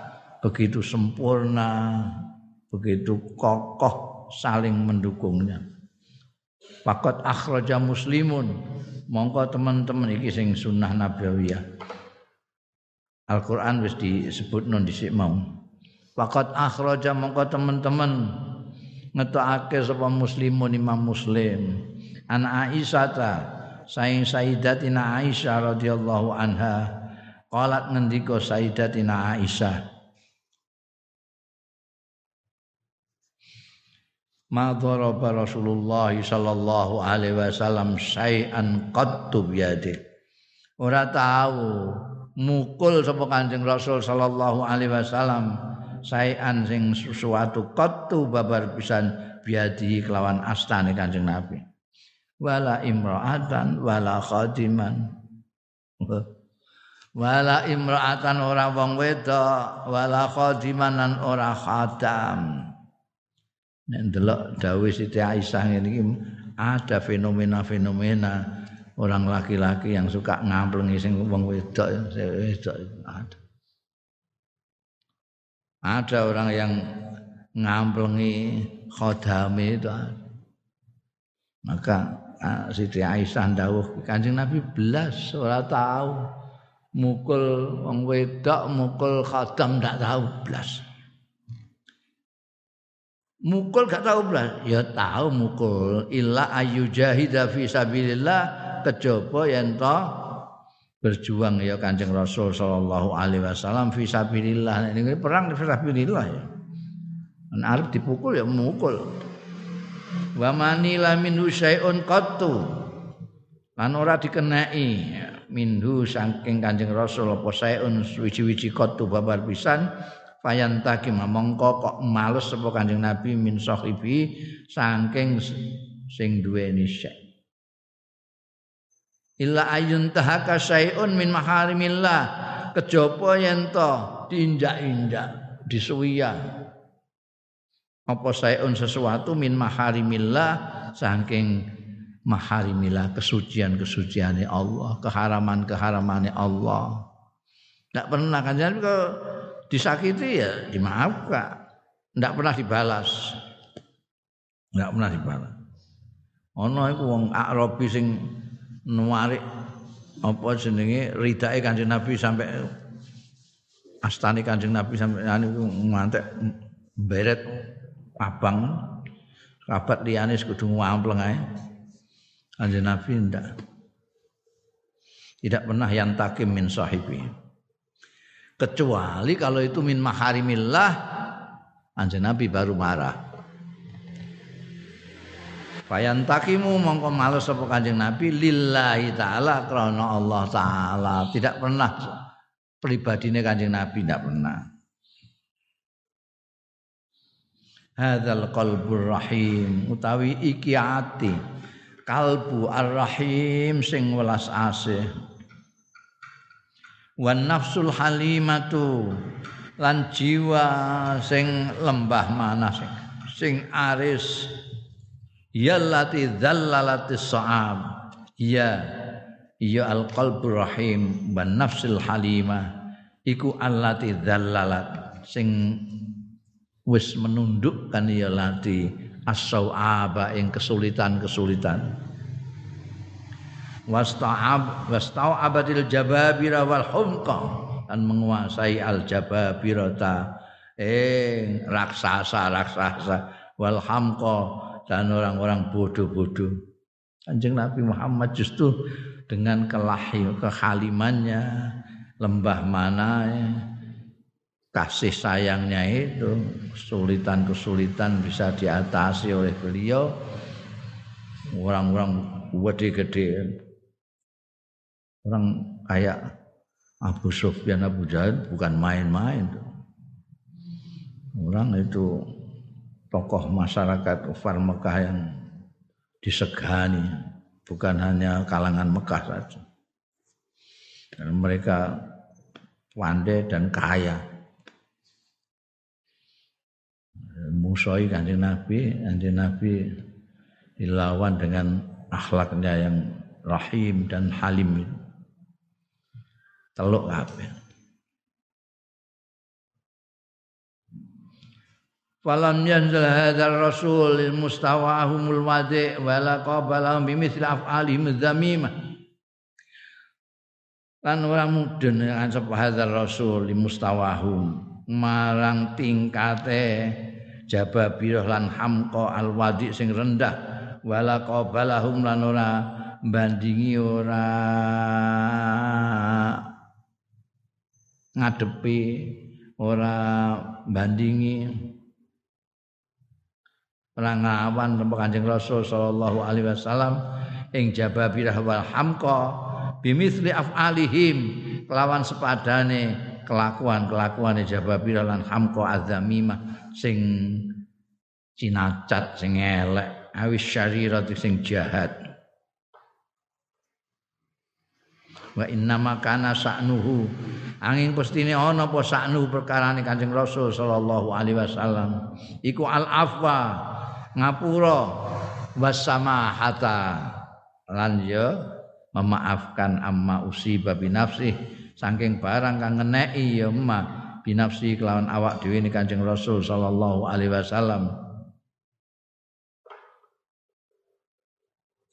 begitu sempurna begitu kokoh saling mendukungnya. Pakot akhraja muslimun. Mongko teman-teman iki sing sunnah nabawiyah. Al-Qur'an wis disebut non dhisik mau. Pakot akhraja mongko teman-teman ngetokake sapa muslimun imam muslim. An Aisyah saing Sayyidatina Aisyah radhiyallahu anha. Qalat ngendika Sayyidatina Aisyah Ma daraba Rasulullah sallallahu alaihi wasallam syai'an qattu biyadi. Ora tahu mukul sapa Kanjeng Rasul sallallahu alaihi wasallam syai'an sing sesuatu qattu babar pisan biadi kelawan astane Kanjeng Nabi. Wala imra'atan wala khadiman. [laughs] Wala imra'atan ora wong wedok wala khadiman ora khadam nek ndelok dawuh Siti Aisyah ngene iki ada fenomena-fenomena orang laki-laki yang suka ngamplengi sing wong wedok wedok ada ada orang yang ngamplengi khodame itu ada. maka Ah, Siti Aisyah dawuh Kanjeng Nabi belas ora tahu mukul wong wedok mukul khadam ndak tahu belas. Mukul gak tahu belas, ya tahu mukul. Illa ayu jahida fi sabilillah. Kejaba yen to berjuang ya Kanjeng Rasul sallallahu alaihi wasallam fi sabilillah. Ini perang fi sabilillah ya. Arab dipukul ya mukul. Wa mani la minhu syai'un qattu. Lan ora dikenai minhu saking Kanjeng Rasul apa syai'un suwi-wiji qattu babar pisan fayantaki mongko kok males sapa Kanjeng Nabi min sahibi saking sing duweni syek. Illa ayun tahaka syai'un min maharimillah. Kejaba yen to diinjak-injak disuwiya. Apa syai'un sesuatu min maharimillah saking maharimillah kesucian-kesuciane Allah keharaman-keharamannya Allah. Tidak pernah kan jadi kalau disakiti ya dimaafkan. Tidak pernah dibalas. Tidak pernah dibalas. Ono iku wong Arabi sing nuwarik apa jenenge ridake Kanjeng Nabi sampai astane Kanjeng Nabi sampai anu ngantek beret abang kabat liyane kudu ngampleng ae. Kanjeng Nabi ndak. Tidak pernah yang takim min sahibi kecuali kalau itu min maharimillah anjing Nabi baru marah Fayantakimu mongko males sapa Kanjeng Nabi lillahi taala krana Allah taala. Tidak pernah pribadine Kanjeng Nabi tidak pernah. Hadzal qalbur rahim utawi iki ati kalbu ar-rahim sing welas asih wan nafsul halimatu lan jiwa sing lembah mana sing sing aris. Yallati dzallalati sa'ab ya ya al qalbur rahim wan nafsul halimah iku allati dzallalat sing wis menundukkan ya lati as-sau'aba ing kesulitan-kesulitan wasta'ab wasta'abatil jababira wal humqa. Dan menguasai al jababirata eh raksasa raksasa. Wal hamqa. Dan orang-orang bodoh-bodoh. Kanjeng Nabi Muhammad justru dengan kelahir kehalimannya lembah mana ya, kasih sayangnya itu kesulitan-kesulitan bisa diatasi oleh beliau. Orang-orang gede-gede Orang kayak Abu Sufyan Abu Jahal bukan main-main Orang itu tokoh masyarakat Ufar Mekah yang disegani, bukan hanya kalangan Mekah saja. Dan mereka pandai dan kaya. Musoi kanjeng Nabi, kanjeng Nabi dilawan dengan akhlaknya yang rahim dan halim itu teluk kabeh. Falam yanzal hadzal rasul mustawahumul wadi wala qabala bimithli af'alihim dzamimah. Lan ora kan sapa hadzal rasul mustawahum marang tingkate jababirah lan hamqa al wadi sing rendah. Wala qabalahum lan ora bandingi ora ngadepi ora bandingi ora ngawan tempat Kanjeng Rasul sallallahu alaihi wasallam ing jababirah wal hamqa bimithli af'alihim kelawan sepadane kelakuan-kelakuane jababirah lan hamqa azamimah sing cinacat sing elek awis syarirat sing jahat wa inna makana sa'nuhu. Angin pestine ana apa sa'nu perkarane Kanjeng Rasul sallallahu alaihi wasallam. Iku al afwa ngapura wasamahata lan ya memaafkan amma usiba binafsi saking barang kang ngeneki ya ma binafsi kelawan awak dhewe ni Kanjeng Rasul sallallahu alaihi wasallam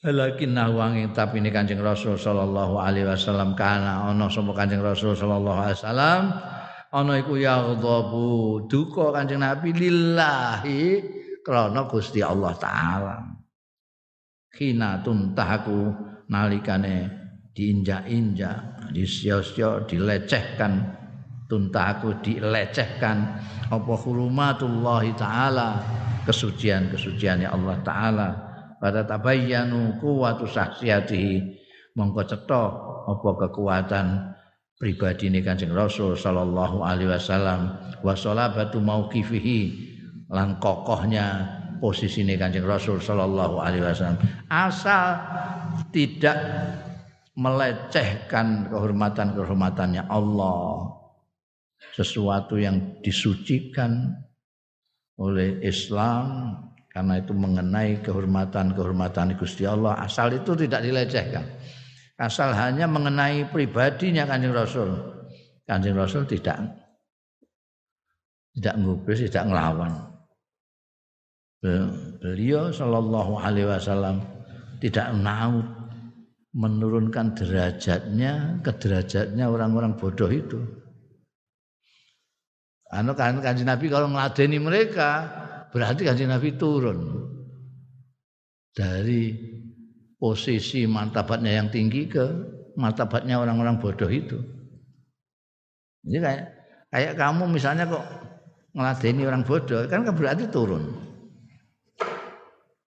Lakin nahwangi tapi ini Kanjeng Rasul sallallahu alaihi wasallam kana ana sapa Kanjeng Rasul sallallahu alaihi wasallam? Ana iku yaghdhabu duka Kanjeng Nabi lillahi krana Gusti Allah taala. Khina tuntahaku nalikane diinjak-injak, disio-sio, dilecehkan. Tuntahaku dilecehkan. Apa hurumatullahi taala? Kesucian-kesuciannya Allah taala pada tabayyanu kuwatu sahsiyatihi mongko cetha apa kekuatan pribadi ini Kanjeng Rasul sallallahu alaihi wasallam. Wa salabatu mauqifihi. Lan kokohnya posisi ini Kanjeng Rasul sallallahu alaihi wasallam. Asal tidak melecehkan kehormatan-kehormatannya Allah. Sesuatu yang disucikan oleh Islam karena itu mengenai kehormatan-kehormatan Gusti Allah. Asal itu tidak dilecehkan. Asal hanya mengenai pribadinya Kanjeng Rasul. Kanjeng Rasul tidak tidak ngubris tidak ngelawan. Beliau Shallallahu Alaihi Wasallam tidak naut menurunkan derajatnya ke derajatnya orang-orang bodoh itu. Anu kan kanjeng Nabi kalau ngeladeni mereka berarti kanjeng Nabi turun dari posisi martabatnya yang tinggi ke martabatnya orang-orang bodoh itu. Jadi kayak kayak kamu misalnya kok ngeladeni orang bodoh kan berarti turun.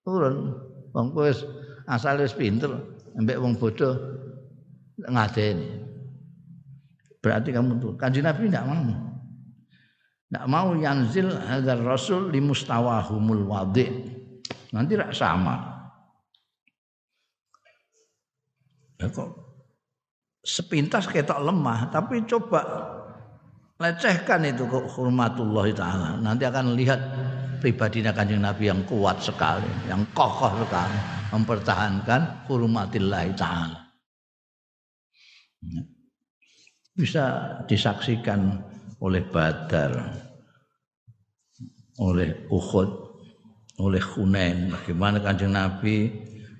Turun. Wong asal wis pinter, ambek wong bodoh ngadeni. Berarti kamu tuh kanjeng Nabi tidak mau. Tidak mau yanzil hadar rasul di mustawahumul wadi. Nanti rak sama. Ya kok sepintas ketok lemah, tapi coba lecehkan itu ke hormatullah taala. Nanti akan lihat pribadinya kanjeng Nabi yang kuat sekali, yang kokoh sekali mempertahankan hurmatillah taala. Bisa disaksikan oleh Badar, oleh Uhud, oleh Hunain. Bagaimana kanjeng Nabi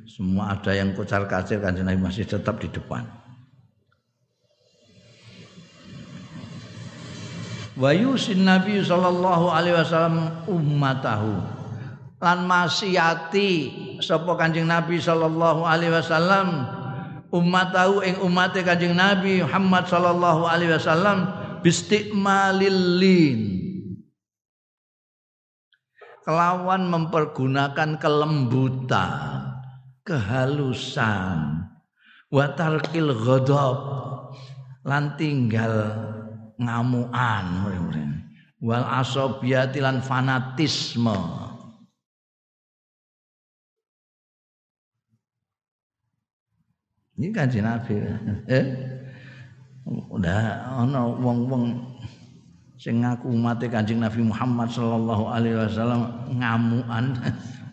semua ada yang kocar kacir kanjeng Nabi masih tetap di depan. Wa yusin Nabi sallallahu alaihi wasallam ummatahu lan masiyati sapa Kanjeng Nabi sallallahu alaihi wasallam ummatahu ing umate Kanjeng Nabi Muhammad sallallahu alaihi wasallam bistiqmalil lin kelawan mempergunakan kelembutan kehalusan wa tarkil ghadab lan tinggal ngamuan wal asobiyati lan fanatisme Ini kanji Nabi. Eh? Udah ana wong-wong sing ngaku mati Kanjeng Nabi Muhammad sallallahu alaihi wasallam ngamuan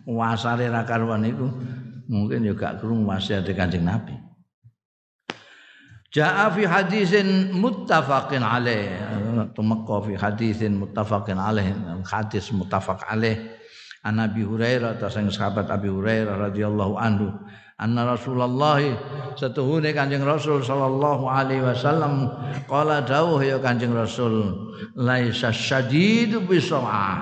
wasare [laughs] ra karuan iku mungkin juga krungu wasiat Kanjeng Nabi. Ja'a fi hadisin muttafaqin alaih. Tumekka fi hadisin muttafaqin alaih. Hadis muttafaq alaih. An Abi Hurairah ta sahabat Abi Hurairah radhiyallahu anhu anna Rasulullah setuhune Kanjeng Rasul sallallahu alaihi wasallam qala dawuh ya Kanjeng Rasul laisa syadidu bisawah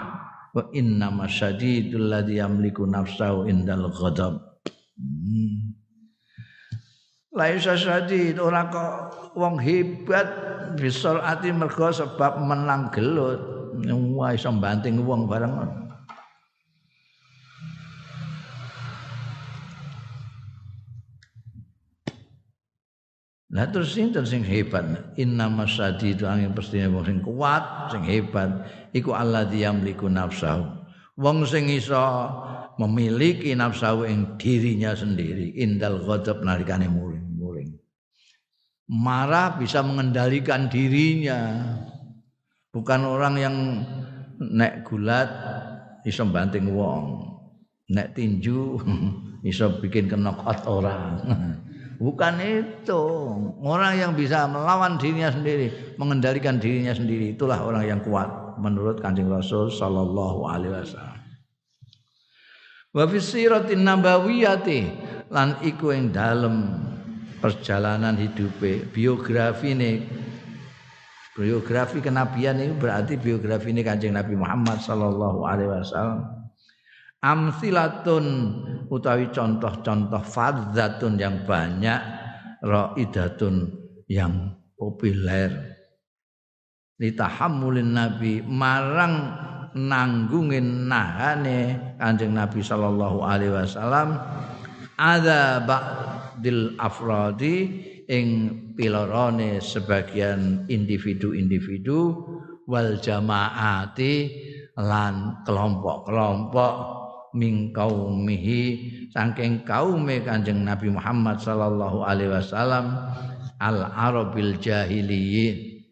wa inna masyadidul ladzi yamliku nafsahu indal ghadab. Hmm. laisa syadid ora kok wong hebat bisol ati mergo sebab menang gelut. Wah iso banting wong bareng Lah terus sinten sing hebat? Inna itu angin pastine wong sing kuat, sing hebat iku alladzi yamliku nafsahu. Wong sing iso memiliki nafsahu ing dirinya sendiri, indal ghadab nalikane muring-muring. Marah bisa mengendalikan dirinya. Bukan orang yang nek gulat iso banting wong. Nek tinju [laughs] iso bikin kenokot orang. [laughs] Bukan itu. Orang yang bisa melawan dirinya sendiri, mengendalikan dirinya sendiri, itulah orang yang kuat menurut Kanjeng Rasul sallallahu alaihi wasallam. Wa fi siratin nabawiyati lan iku ing dalem perjalanan hidupe, ini biografi kenabian ini berarti biografi ini Kanjeng Nabi Muhammad sallallahu alaihi wasallam amsilatun utawi contoh-contoh fadzatun yang banyak raidatun yang populer. Litahammulin nabi marang nanggungin nahane Kanjeng Nabi sallallahu alaihi wasallam ada ba'dil afradi ing pilorone sebagian individu-individu wal jamaati lan kelompok-kelompok min kaumihi saking kaume Kanjeng Nabi Muhammad sallallahu alaihi wasallam al arabil jahiliyyin.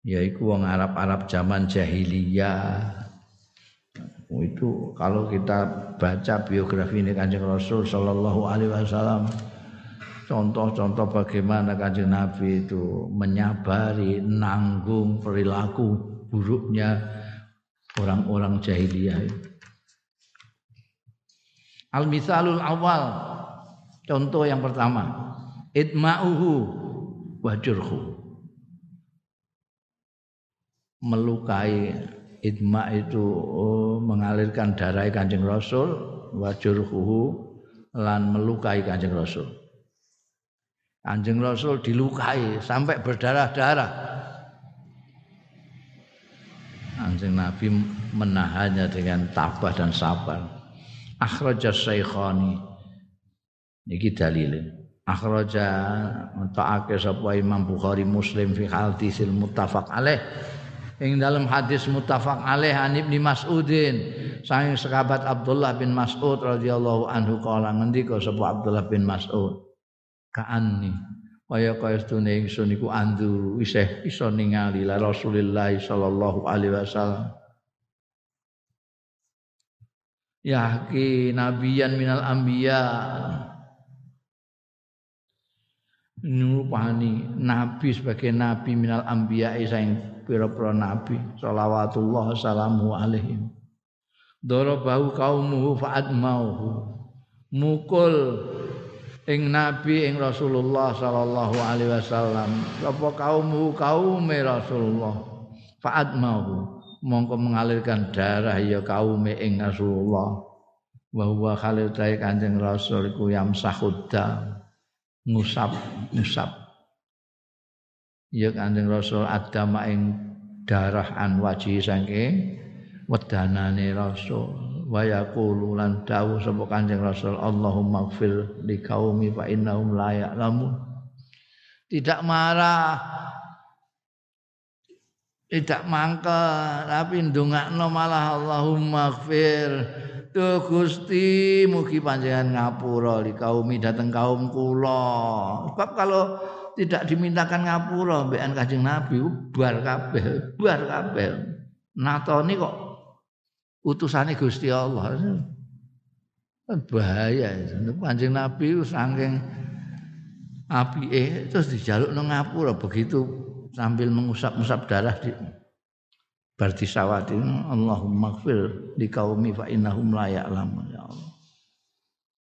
Yaiku wong Arab-Arab zaman jahiliyah. Itu kalau kita baca biografi ini Kanjeng Rasul sallallahu alaihi wasallam contoh-contoh bagaimana Kanjeng Nabi itu menyabari nanggung perilaku buruknya orang-orang jahiliyah Al-misalul awal contoh yang pertama idma'uhu wajurhu melukai idma itu oh, mengalirkan darah Kanjeng Rasul wajurhu lan melukai Kanjeng Rasul. Kanjeng Rasul dilukai sampai berdarah-darah. Kanjeng Nabi menahannya dengan tabah dan sabar. Akhraja Syekhani. Niki dalile. Akhraja ta'ake sapa Imam Bukhari Muslim fi hadisil muttafaq alaih ing dalam hadis muttafaq alaih an Ibnu Mas'udin saking sahabat Abdullah bin Mas'ud radhiyallahu anhu kala ngendika sapa Abdullah bin Mas'ud kaanni kaya kaya sedune ingsun iku andu isih iso ningali la sallallahu alaihi wasallam yahki nabiyan minal anbiya. Nurupani nabi sebagai nabi minal anbiya saing pira-pira nabi shalawatullah salamu alaihim. Darabahu qaumuhu fa'admauhu mukul ing nabi ing Rasulullah sallallahu alaihi wasallam. Apa kaummu kaume Rasulullah? Fa'admauhu mongko mengalirkan darah ya kaume ing Rasulullah. Wa huwa khalil kanjeng Rasul iku yamsahudda. Ngusap ngusap. Ya Kanjeng Rasul adama ing darah an wajhi saking wedanane Rasul. Wa yaqulu lan dawuh sapa Kanjeng Rasul Allahumma ighfir li qaumi fa innahum la ya'lamun. Tidak marah tidak mangkel tapi ndongakno malah Allahumma ighfir Duh Gusti mugi panjenengan ngapura li kaumi dateng kaum kula. Sebab kalau tidak dimintakan ngapura mbekan Kanjeng Nabi bar kabeh, bar kabeh. Natoni kok utusane Gusti Allah. Bahaya. Kanjeng Nabi saking apike terus dijaluk nang ngapura begitu sambil mengusap-usap darah di Berarti sawati Allahumma gfir di kaumi fa innahum la ya'lamun ya Allah.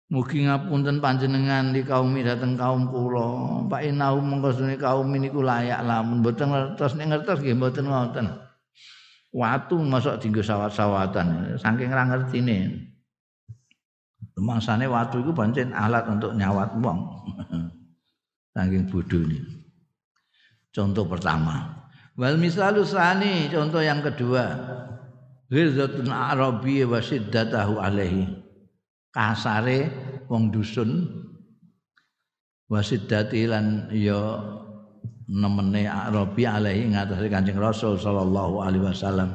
Mugi ngapunten panjenengan di kaum dateng kaum kula. Pak inahum mengko kaum niku layak lamun mboten ngertos nek ngertos nggih mboten ngoten. Watu masuk dienggo sawat-sawatan saking ra ngertine. Mangsane watu iku pancen alat untuk nyawat wong. [laughs] saking bodhone. Contoh pertama. Wal misalu sani contoh yang kedua. Ghizatun Arabi wa siddatahu alaihi kasare wong dusun wasiddati lan ya nemene Arabi alaihi ngatasi Kanjeng Rasul sallallahu alaihi wasallam.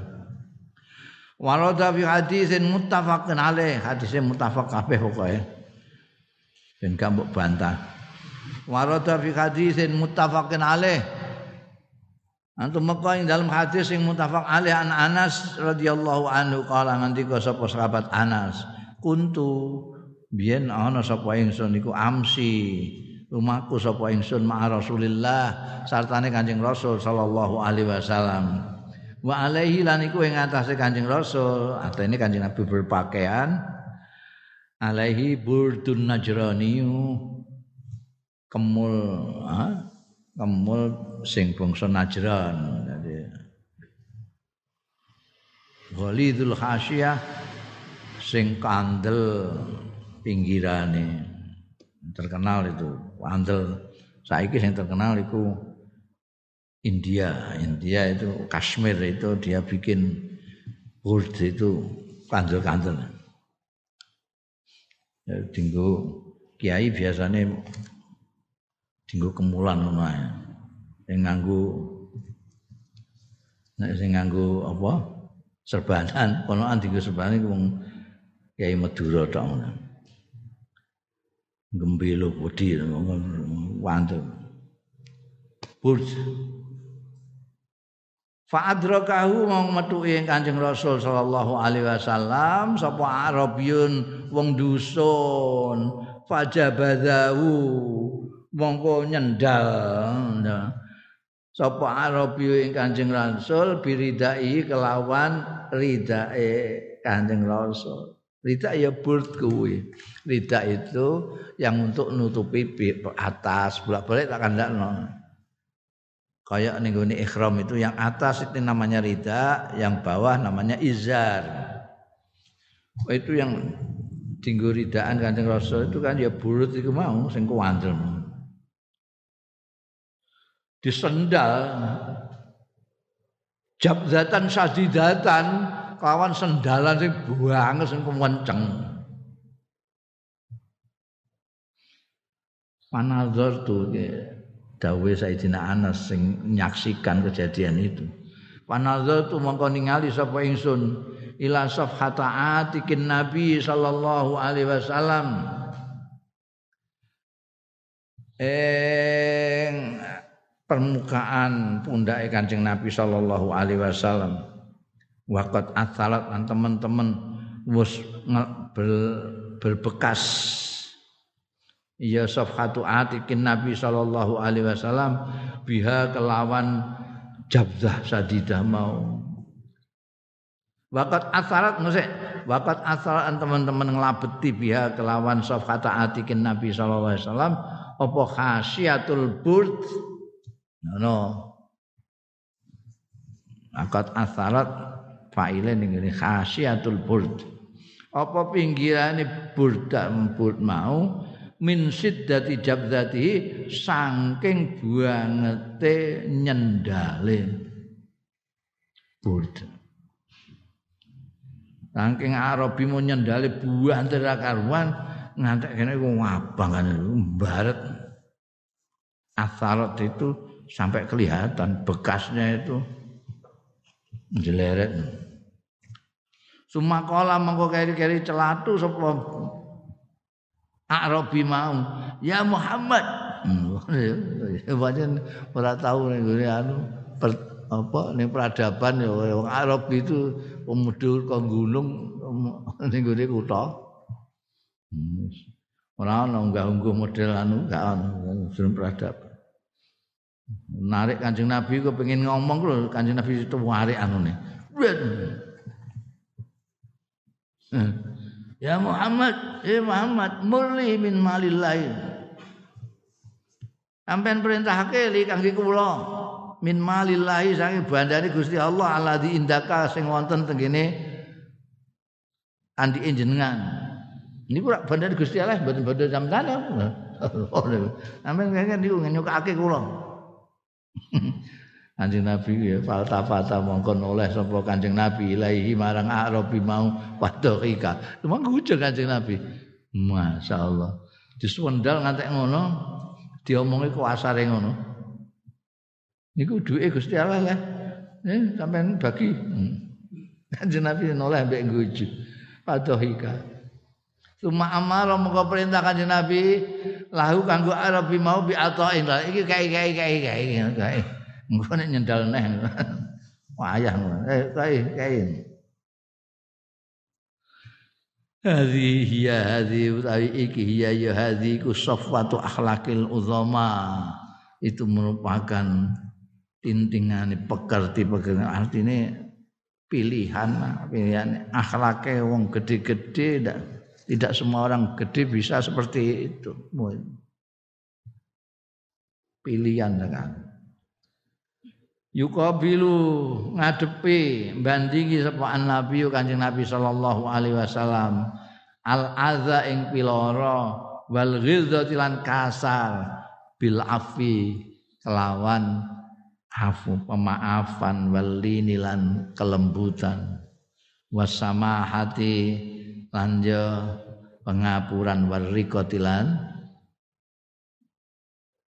Warada fi hadisin muttafaqun alaih, hadisnya muttafaq kabeh pokoke. Ben gak mbok bantah. Warada fi hadisin muttafaqun alaih. Antum meka ing dalam hadis sing muttafaq alaih an Anas radhiyallahu anhu kala ngendika sapa sahabat Anas? Kuntu biyen ana sapa ingsun iku amsi. Rumahku sapa ingsun ma Rasulillah sartane Kanjeng Rasul sallallahu alaihi wasallam. Wa alaihi lan iku ing atase Kanjeng Rasul atene Kanjeng Nabi berpakaian. Alaihi burdun najrani kemul ha? kemul sing bangsa Najran jadi. Ghalidul Hasyah sing kandel pinggirane. Terkenal itu kandel. Saiki sing terkenal itu India. India itu Kashmir itu dia bikin gold itu kandel-kandel. Ya, tinggu kiai biasanya dinggo kemulan ae. Sing nganggo nek sing nganggo apa? Serbanan, ponokan dinggo serbanan iku wong Kiai Madura tok ngono. Gembelo budi wantun. Burj Fa'adrakahu mau metuki Kanjeng Rasul sallallahu alaihi wasallam sapa Arabiyun wong dusun fajabadahu mongko nyendal sapa Arabiyu ing Kanjeng Rasul biridai kelawan ridae Kanjeng Rasul Rida ya burd kuwi. Rida itu yang untuk nutupi atas, bolak-balik tak kandakno. Kayak ning ikhram itu yang atas itu namanya rida, yang bawah namanya izar. Itu yang tinggu ridaan Kanjeng Rasul itu kan ya burut itu mau sing kuwandel. Disendal jabzatan sadidatan kawan sendalan sing banget sing kenceng. Panazor tuh dawe Sayyidina Anas sing menyaksikan kejadian itu. Panazal tu mongko ningali sapa ingsun ila safhata atikin Nabi sallallahu alaihi wasallam. Eng permukaan pundake Kanjeng Nabi sallallahu alaihi wasallam. Waqat athalat teman-teman wis berbekas. Ya safhatu atikin Nabi sallallahu alaihi wasallam biha kelawan jabzah sadidah mau. Wakat asarat ngusik Wakat asarat teman-teman ngelabeti biha kelawan safhatu atikin Nabi sallallahu alaihi wasallam apa khasiatul burd no, no. Wakat asarat faile ning khasiatul burd apa pinggirane burda burd mau min siddati jabdati saking buangete nyendale. Burda saking arabi mau nyendale buah antara karuan ngantek kene ku ngabang kan baret asarat itu sampai kelihatan bekasnya itu jeleret Sumakola mengko keri-keri celatu sapa Arabi mau, ya Muhammad. Pancen ora tahu ning anu apa ning peradaban ya wong Arab itu pemudur ke gunung ning gone kutha. Ora ana unggah-ungguh model anu gak ono jeneng peradaban. Narik Kanjeng Nabi kok pengen ngomong lho Kanjeng Nabi itu warik anune. Ya Muhammad, ya Muhammad, murli min malillahi. Sampeyan perintahake li kangge kula min malillahi saking bandane Gusti Allah alladzi indaka sing wonten tengene andi jenengan. Niku rak bandane Gusti Allah mboten bodho sampeyan. Sampeyan kene niku nyukake kula. [laughs] Kanjeng Nabi ya faltafata mongkon oleh sapa Kanjeng Nabi ilahi marang Arabi mau wadhika. Cuma gujo Kanjeng Nabi. Masyaallah. Diswendal ngantek ngono diomongi kuasare ngono. Niku duwe Gusti Allah lah. Eh sampean bagi. Hmm. Kanjeng Nabi noleh mbek gujo. Wadhika. Cuma amal mongko perintah Kanjeng Nabi lahu kanggo Arabi mau bi atain. Iki kai kai kai kai kai. Engko nek nyendal neh. [laughs] Wayah. Eh kae kae. Hadhi hiya hadhi utawi iki hiya ya hadhi ku safwatu akhlakil uzama. Itu merupakan tintingane pekerti pekerti artinya pilihan pilihan akhlaknya wong gede-gede tidak tidak semua orang gede bisa seperti itu. Pilihan kan. Yukabilu ngadepi bandingi sapa nabi kanjeng nabi sallallahu alaihi wasallam. Al adza ing piloro wal ghidhati kasar bil afi kelawan afu pemaafan wal lan kelembutan. Wasamahati lanjo pengapuran warikotilan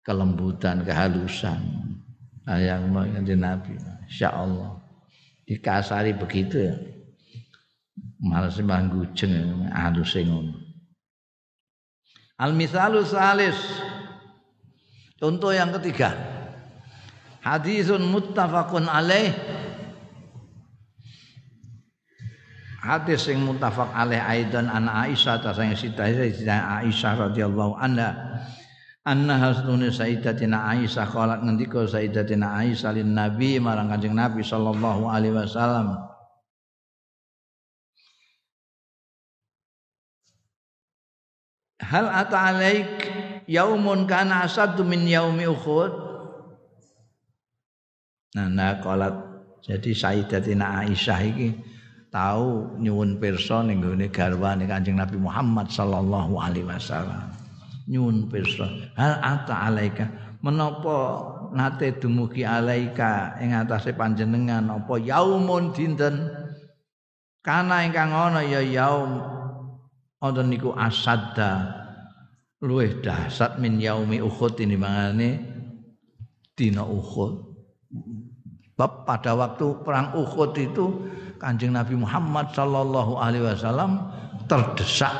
kelembutan, kehalusan. Nah, yang kanjeng Nabi, insyaallah dikasari begitu ya. Malah sembah gujeng halus ngono. Al misalu salis. Contoh yang ketiga. Hadisun muttafaqun alaih hadis sing muttafaq alaih aidan an Aisyah ta sing sita Aisyah radhiyallahu anha. Anna hasnune sayyidatina Aisyah qalat ngendika sayyidatina Aisyah lin nabi marang kanjeng nabi sallallahu alaihi wasallam. Hal ata alaik yaumun kana asadu min yaumi Uhud? Nah, nah qalat. Jadi sayyidatina Aisyah iki tahu nyuwun pirsa ning gone garwane Kanjeng Nabi Muhammad sallallahu alaihi wasallam. Nyuwun pirsa, hal ata alaika? Menapa nate dumugi alaika ing atase panjenengan? Apa yaumun dinten? Kana ingkang ana ya yaum. Wonten niku asadda. Luwih dahsyat min yaumi Uhud ini mangane dina Uhud. Bab pada waktu perang Uhud itu Kanjeng Nabi Muhammad sallallahu alaihi wasallam terdesak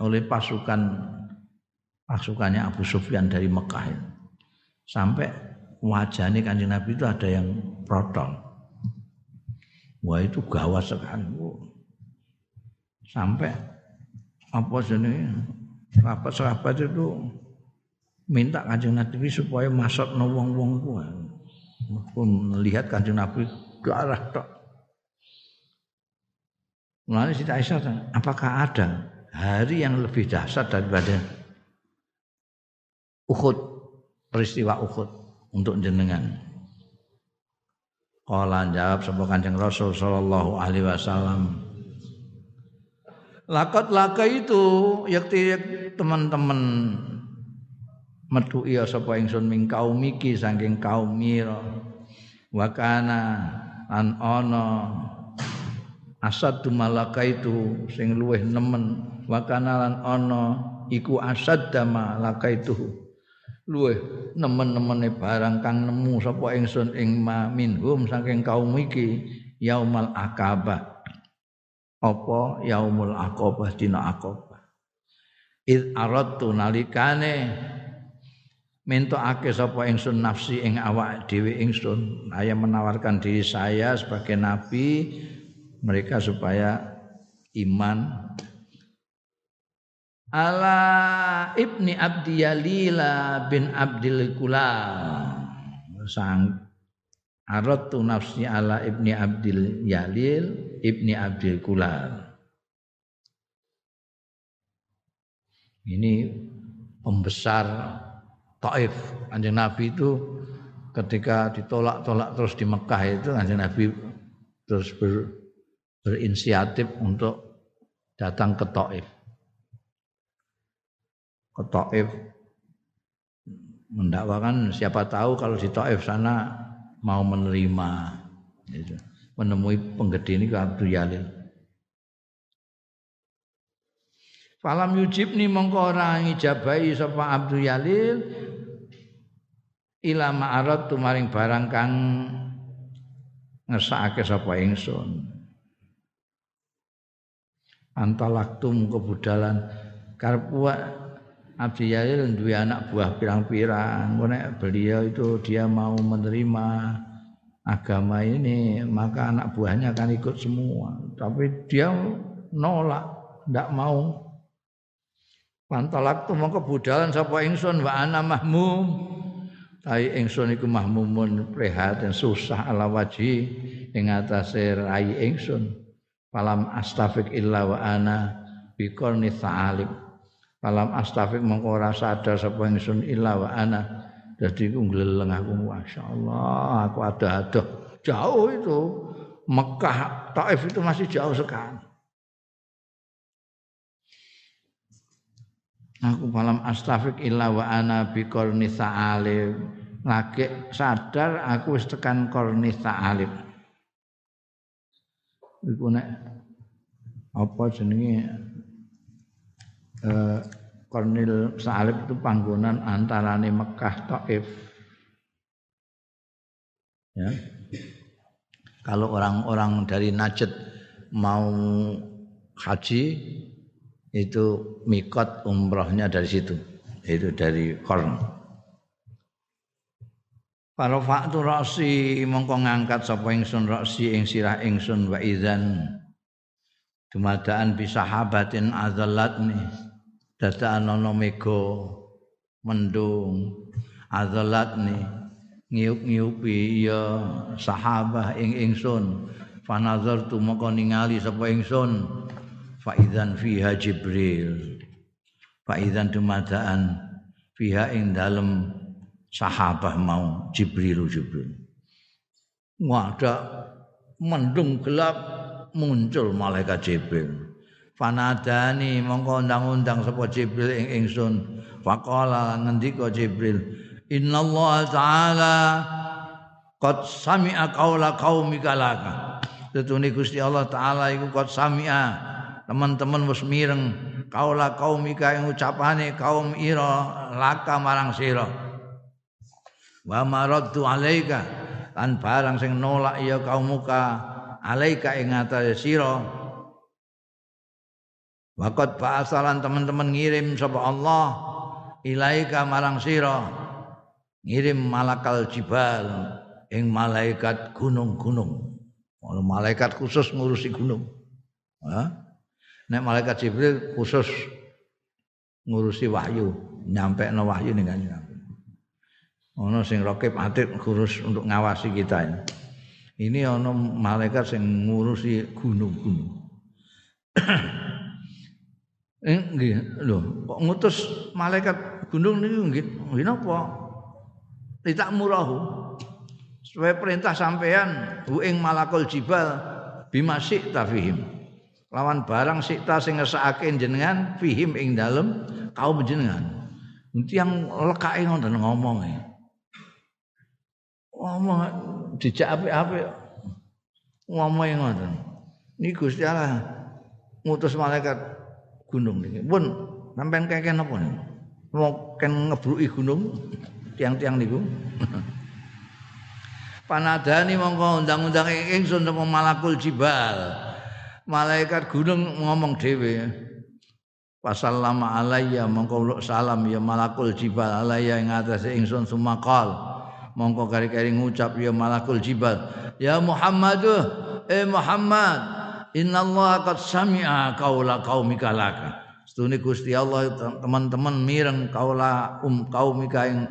oleh pasukan pasukannya Abu Sufyan dari Mekah sampai wajahnya kanjeng Nabi itu ada yang protol. Wah itu gawat sekali sampai apa sini sahabat-sahabat itu minta kanjeng Nabi supaya masuk wong wong pun melihat kanjeng Nabi darah tok Mulanya Siti Aisyah, apakah ada hari yang lebih dahsyat daripada Uhud, peristiwa Uhud untuk jenengan? Kala jawab sebuah Kanjeng Rasul sallallahu alaihi wasallam. Lakot laka itu yakti teman-teman metu iya sapa ingsun ming kaum iki saking kaum mira. Wa kana an ana asad malaka sing luweh nemen. Wa kanalan ana iku asad malaka luweh nemen-nemene barang kang nemu sapa ingsun ing ma minhum saking kaum iki yaumal akabah. Apa? Yaumul aqabah dina aqabah. Id aradtu nalikane mentokake sapa ingsun nafsi ing awak dhewe ingsun. Saya menawarkan diri saya sebagai nabi mereka supaya iman. Ala ibni abdi yalila bin abdil kulal sang aratu nafsi ala ibni abdil yalil ibni abdil kulal ini pembesar Taif anjing Nabi itu ketika ditolak-tolak terus di Mekah itu anjing Nabi terus ber, berinisiatif untuk datang ke Taif. Ke Taif mendakwakan siapa tahu kalau di Taif sana mau menerima gitu. menemui penggede ini ke Abdul Yalil. Falam yujib ni mongko ora ngijabahi sapa Abdul Yalil ila ma'arat tumaring barang kang ngesake sapa ingsun antalaktum kebudalan karep Abdi Yalil duwe anak buah pirang-pirang. Nek beliau itu dia mau menerima agama ini, maka anak buahnya akan ikut semua. Tapi dia nolak, tidak mau. Pantalak tu mongko budalan sapa ingsun wa ana mahmum. Tai ingsun iku mahmumun prihatin susah ala waji ing atase rai ingsun. Falam astafik illa wa ana biqarni ta'alim. Falam astafik mengko ora sadar sapa ingsun illa wa ana. Dadi ku gleleng aku masyaallah aku ada-ada jauh itu Mekah Taif itu masih jauh sekali. Aku falam astafik illa wa ana biqarni ta'alim. Lagi sadar aku wis tekan korni ta'alim iku nek apa jenenge eh Kornil Salib itu panggonan antarane Mekah Taif. Ya. Kalau orang-orang dari Najd mau haji itu mikot umrohnya dari situ, itu dari Korn. Para faktu roksi mongko ngangkat sapa ingsun roksi ing sirah ingsun wa idzan. Dumadaan bi sahabatin azallatni dadaan ana mega mendung azallatni ngiup-ngiupi ya sahabah ing ingsun. Fanazartu mongko ningali sapa ingsun fa idzan fiha jibril fa idzan dumadaan fiha ing dalem sahabah mau Jibril Jibril. Ada mendung gelap muncul malaikat Jibril. Fanadani mongko undang-undang sapa Jibril ing ingsun. Faqala ngendika Jibril, "Innallaha ta'ala qad sami'a qaula qaumika laka." Tetune Gusti Allah taala iku qad sami'a teman-teman wis mireng kaula kaumika ing ucapane kaum ira laka marang sira wa maradtu alaika lan barang sing nolak ya kaumuka alaika ing atase sira Waqat ba'asalan teman-teman ngirim sapa Allah ilaika marang sira ngirim malakal jibal ing malaikat gunung-gunung. Malaikat khusus ngurusi gunung. Ha? Nek malaikat Jibril khusus ngurusi wahyu, nyampe no wahyu ning kanjeng ono sing rokib atid kurus untuk ngawasi kita ini. Ini ono malaikat sing ngurusi gunung-gunung. [clears throat] eh nggih lho, kok ngutus malaikat gunung niku nggih nggih napa? Tidak murahu. Supaya perintah sampean hu ing malakul jibal bimasik tafihim. Lawan barang sikta sing ngesake jenengan fihim ing dalem kaum jenengan. Nanti yang lekake ngoten ngomong ya ngomong dijak apik-apik. Ngomong ngoten. Ini Gusti Allah ngutus malaikat gunung niki pun sampean keken napa niku mau ken ngebruki gunung? Tiang-tiang niku. [laughs] Panadani mongko undang-undang ingsun sama malakul jibal malaikat gunung ngomong dhewe Pasallama alayya mongko salam ya malakul jibal alayya ing atase ingsun sumakal. Mongko kari-kari ngucap ya malakul jibal. Ya Muhammad eh Muhammad innallaha qad sami'a qaula qaumika laka. Setune Gusti Allah teman-teman mireng kaula um kaumika ing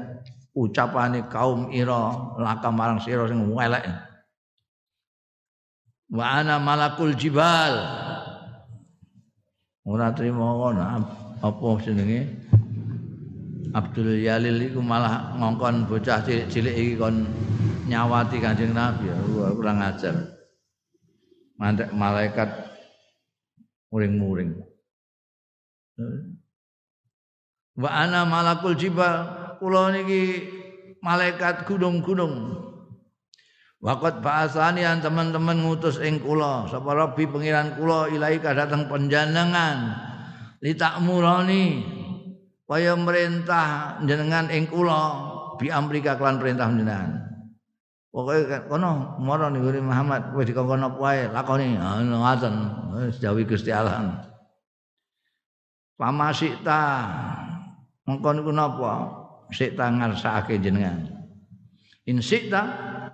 ucapane kaum ira laka marang sira sing welek wa ana malakul jibal ora trimo ngono apa jenenge Abdul Yalil iku malah ngongkon bocah cilik-cilik iki kon nyawati Kanjeng Nabi. Wah, kurang ajar. Mandek malaikat muring-muring. Wa ana malakul jibal, kula niki malaikat gunung-gunung. Waqat ba'asani an teman-teman ngutus ing kula, sapa Rabbi pengiran kula ilahi datang panjenengan litakmurani kaya merintah jenengan ing kula bi amrika kelan perintah jenengan. Pokoke kono mara ning Muhammad kowe dikongkon apa wae lakoni ngoten wis dawuh Gusti Allah. Pamasikta mengko niku napa? Sikta ngarsake jenengan. In sikta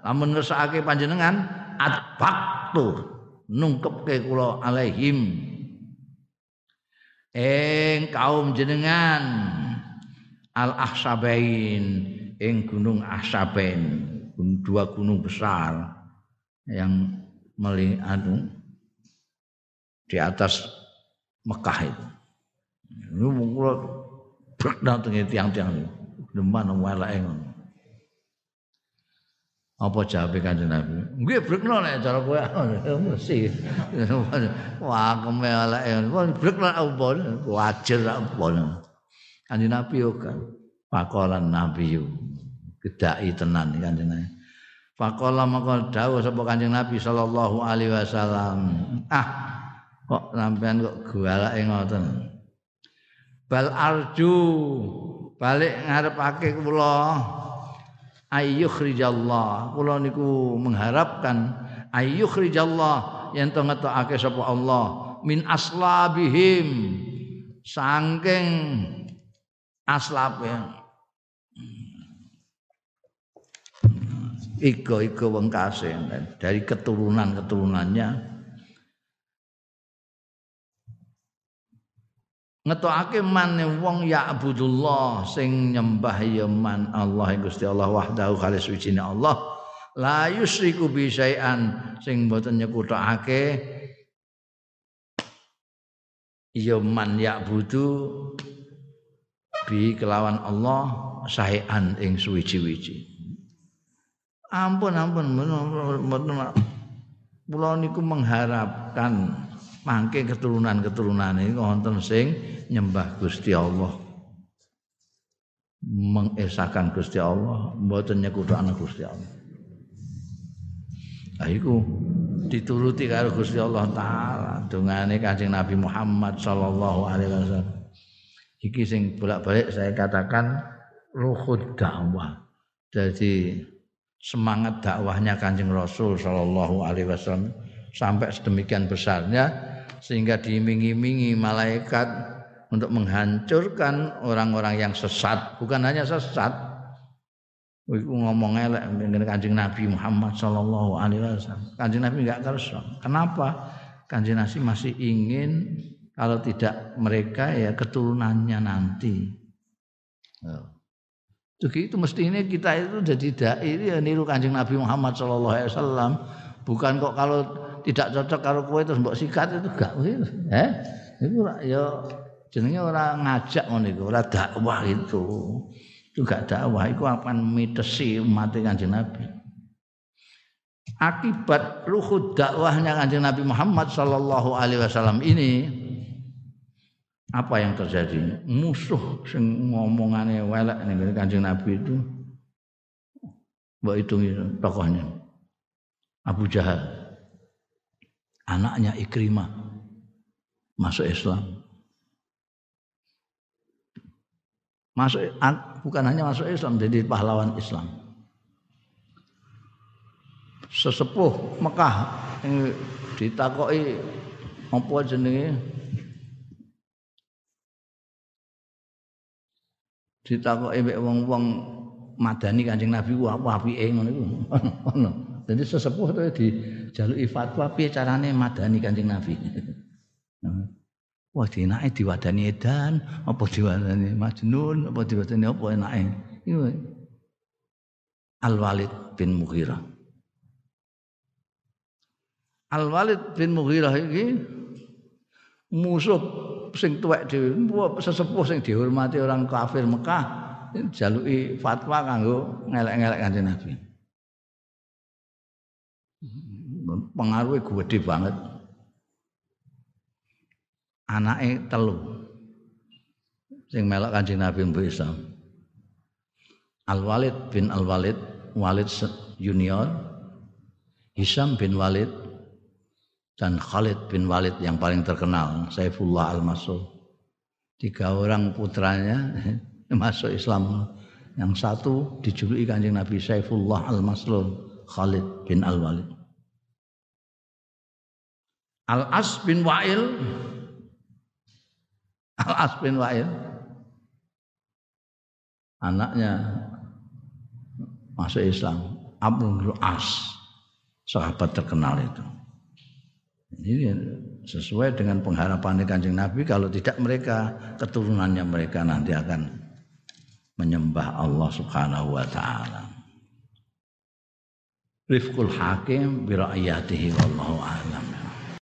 lamun ngersakake panjenengan atbaktu nungkepke kula alaihim ing kaum jenengan al ahsabain ing gunung ahsabain dua gunung besar yang melihat di atas Mekah itu. Ini mungkin datang tiang-tiang itu. Deman welake ngono. Apa jawabe Kanjeng Nabi? Nggih brekno nek cara kowe [laughs] mesti. Wah, keme eleke. Brekno apa? Wajar apa? Kanjeng Nabi yo kan. Pakolan Nabi yo. Gedaki tenan Kanjeng Nabi. Pakola maka dawuh sapa Kanjeng Nabi sallallahu alaihi wasallam. Ah, kok sampean kok galake ngoten. bal arju balik ngarepake kula ayyukhrijallah kula niku mengharapkan ayyukhrijallah yen to ngetokake sapa Allah min aslabihim. Saking aslabe iko-iko wengkase dari keturunan-keturunannya ngetokake man wong ya'budullah sing nyembah ya man Allah Gusti Allah wahdahu khalis wijine Allah la yusriku bi syai'an sing mboten nyekutake ya man ya'budu bi kelawan Allah syai'an ing suwiji-wiji ampun ampun kula niku mengharapkan mangke keturunan-keturunan ini wonten sing nyembah Gusti Allah. Mengesahkan Gusti Allah mboten nyekutukane Gusti Allah. Iku dituruti karo Gusti Allah taala dongane Kanjeng Nabi Muhammad sallallahu alaihi wasallam. Iki sing bolak-balik saya katakan ruhud dakwah. Jadi semangat dakwahnya Kanjeng Rasul sallallahu alaihi wasallam sampai sedemikian besarnya sehingga diiming-imingi malaikat untuk menghancurkan orang-orang yang sesat, bukan hanya sesat. Iku ngomong elek dengan Kanjeng Nabi Muhammad sallallahu alaihi wasallam. Kanjeng Nabi enggak kersa. Kenapa? Kanjeng Nabi masih ingin kalau tidak mereka ya keturunannya nanti. Itu itu mestinya kita itu jadi dai ya niru Kanjeng Nabi Muhammad sallallahu alaihi wasallam. Bukan kok kalau tidak cocok karo kowe terus mbok sikat itu gak Eh? Itu ya jenenge ora ngajak ngono iku, ora dakwah itu. Itu gak dakwah iku akan mitesi umat Kanjeng Nabi. Akibat ruhud dakwahnya Kanjeng Nabi Muhammad sallallahu alaihi wasallam ini apa yang terjadi? Musuh sing ngomongane welek ning Kanjeng Nabi itu mbok hitungi tokohnya. Abu Jahal. Anaknya Ikrimah masuk Islam. masuk bukan hanya masuk Islam jadi pahlawan Islam. Sesepuh Mekah yang ditakoki apa jenenge? Ditakoki wong-wong madani Kanjeng Nabi ku apa apike ngono iku [laughs] jadi sesepuh itu dijaluki fatwa piye carane madani Kanjeng Nabi Wah dienake diwadani edan, apa diwadani majnun, apa diwadani apa enake. Iku Al Walid bin Mughirah. Al Walid bin Mughirah iki musuh sing tuwek dhewe, sesepuh sing dihormati orang kafir Mekah jaluki fatwa kanggo ngelek-ngelek Kanjeng Nabi. Pengaruhnya gede banget. Anake telu. Sing melok Kanjeng Nabi Mbok Islam Al Walid bin Al Walid Walid Junior. Hisam bin Walid dan Khalid bin Walid yang paling terkenal Saifullah Al Masud tiga orang putranya [laughs] masuk Islam. Yang satu dijuluki Kanjeng Nabi Saifullah Al Maslul Khalid bin Al Walid Al As bin Wa'il Al-As bin Wa'il anaknya masuk Islam Abdul As sahabat terkenal itu ini sesuai dengan pengharapan kanjeng Nabi kalau tidak mereka keturunannya mereka nanti akan menyembah Allah Subhanahu wa taala. Rifqul hakim bi ra'yatihi wallahu a'lam.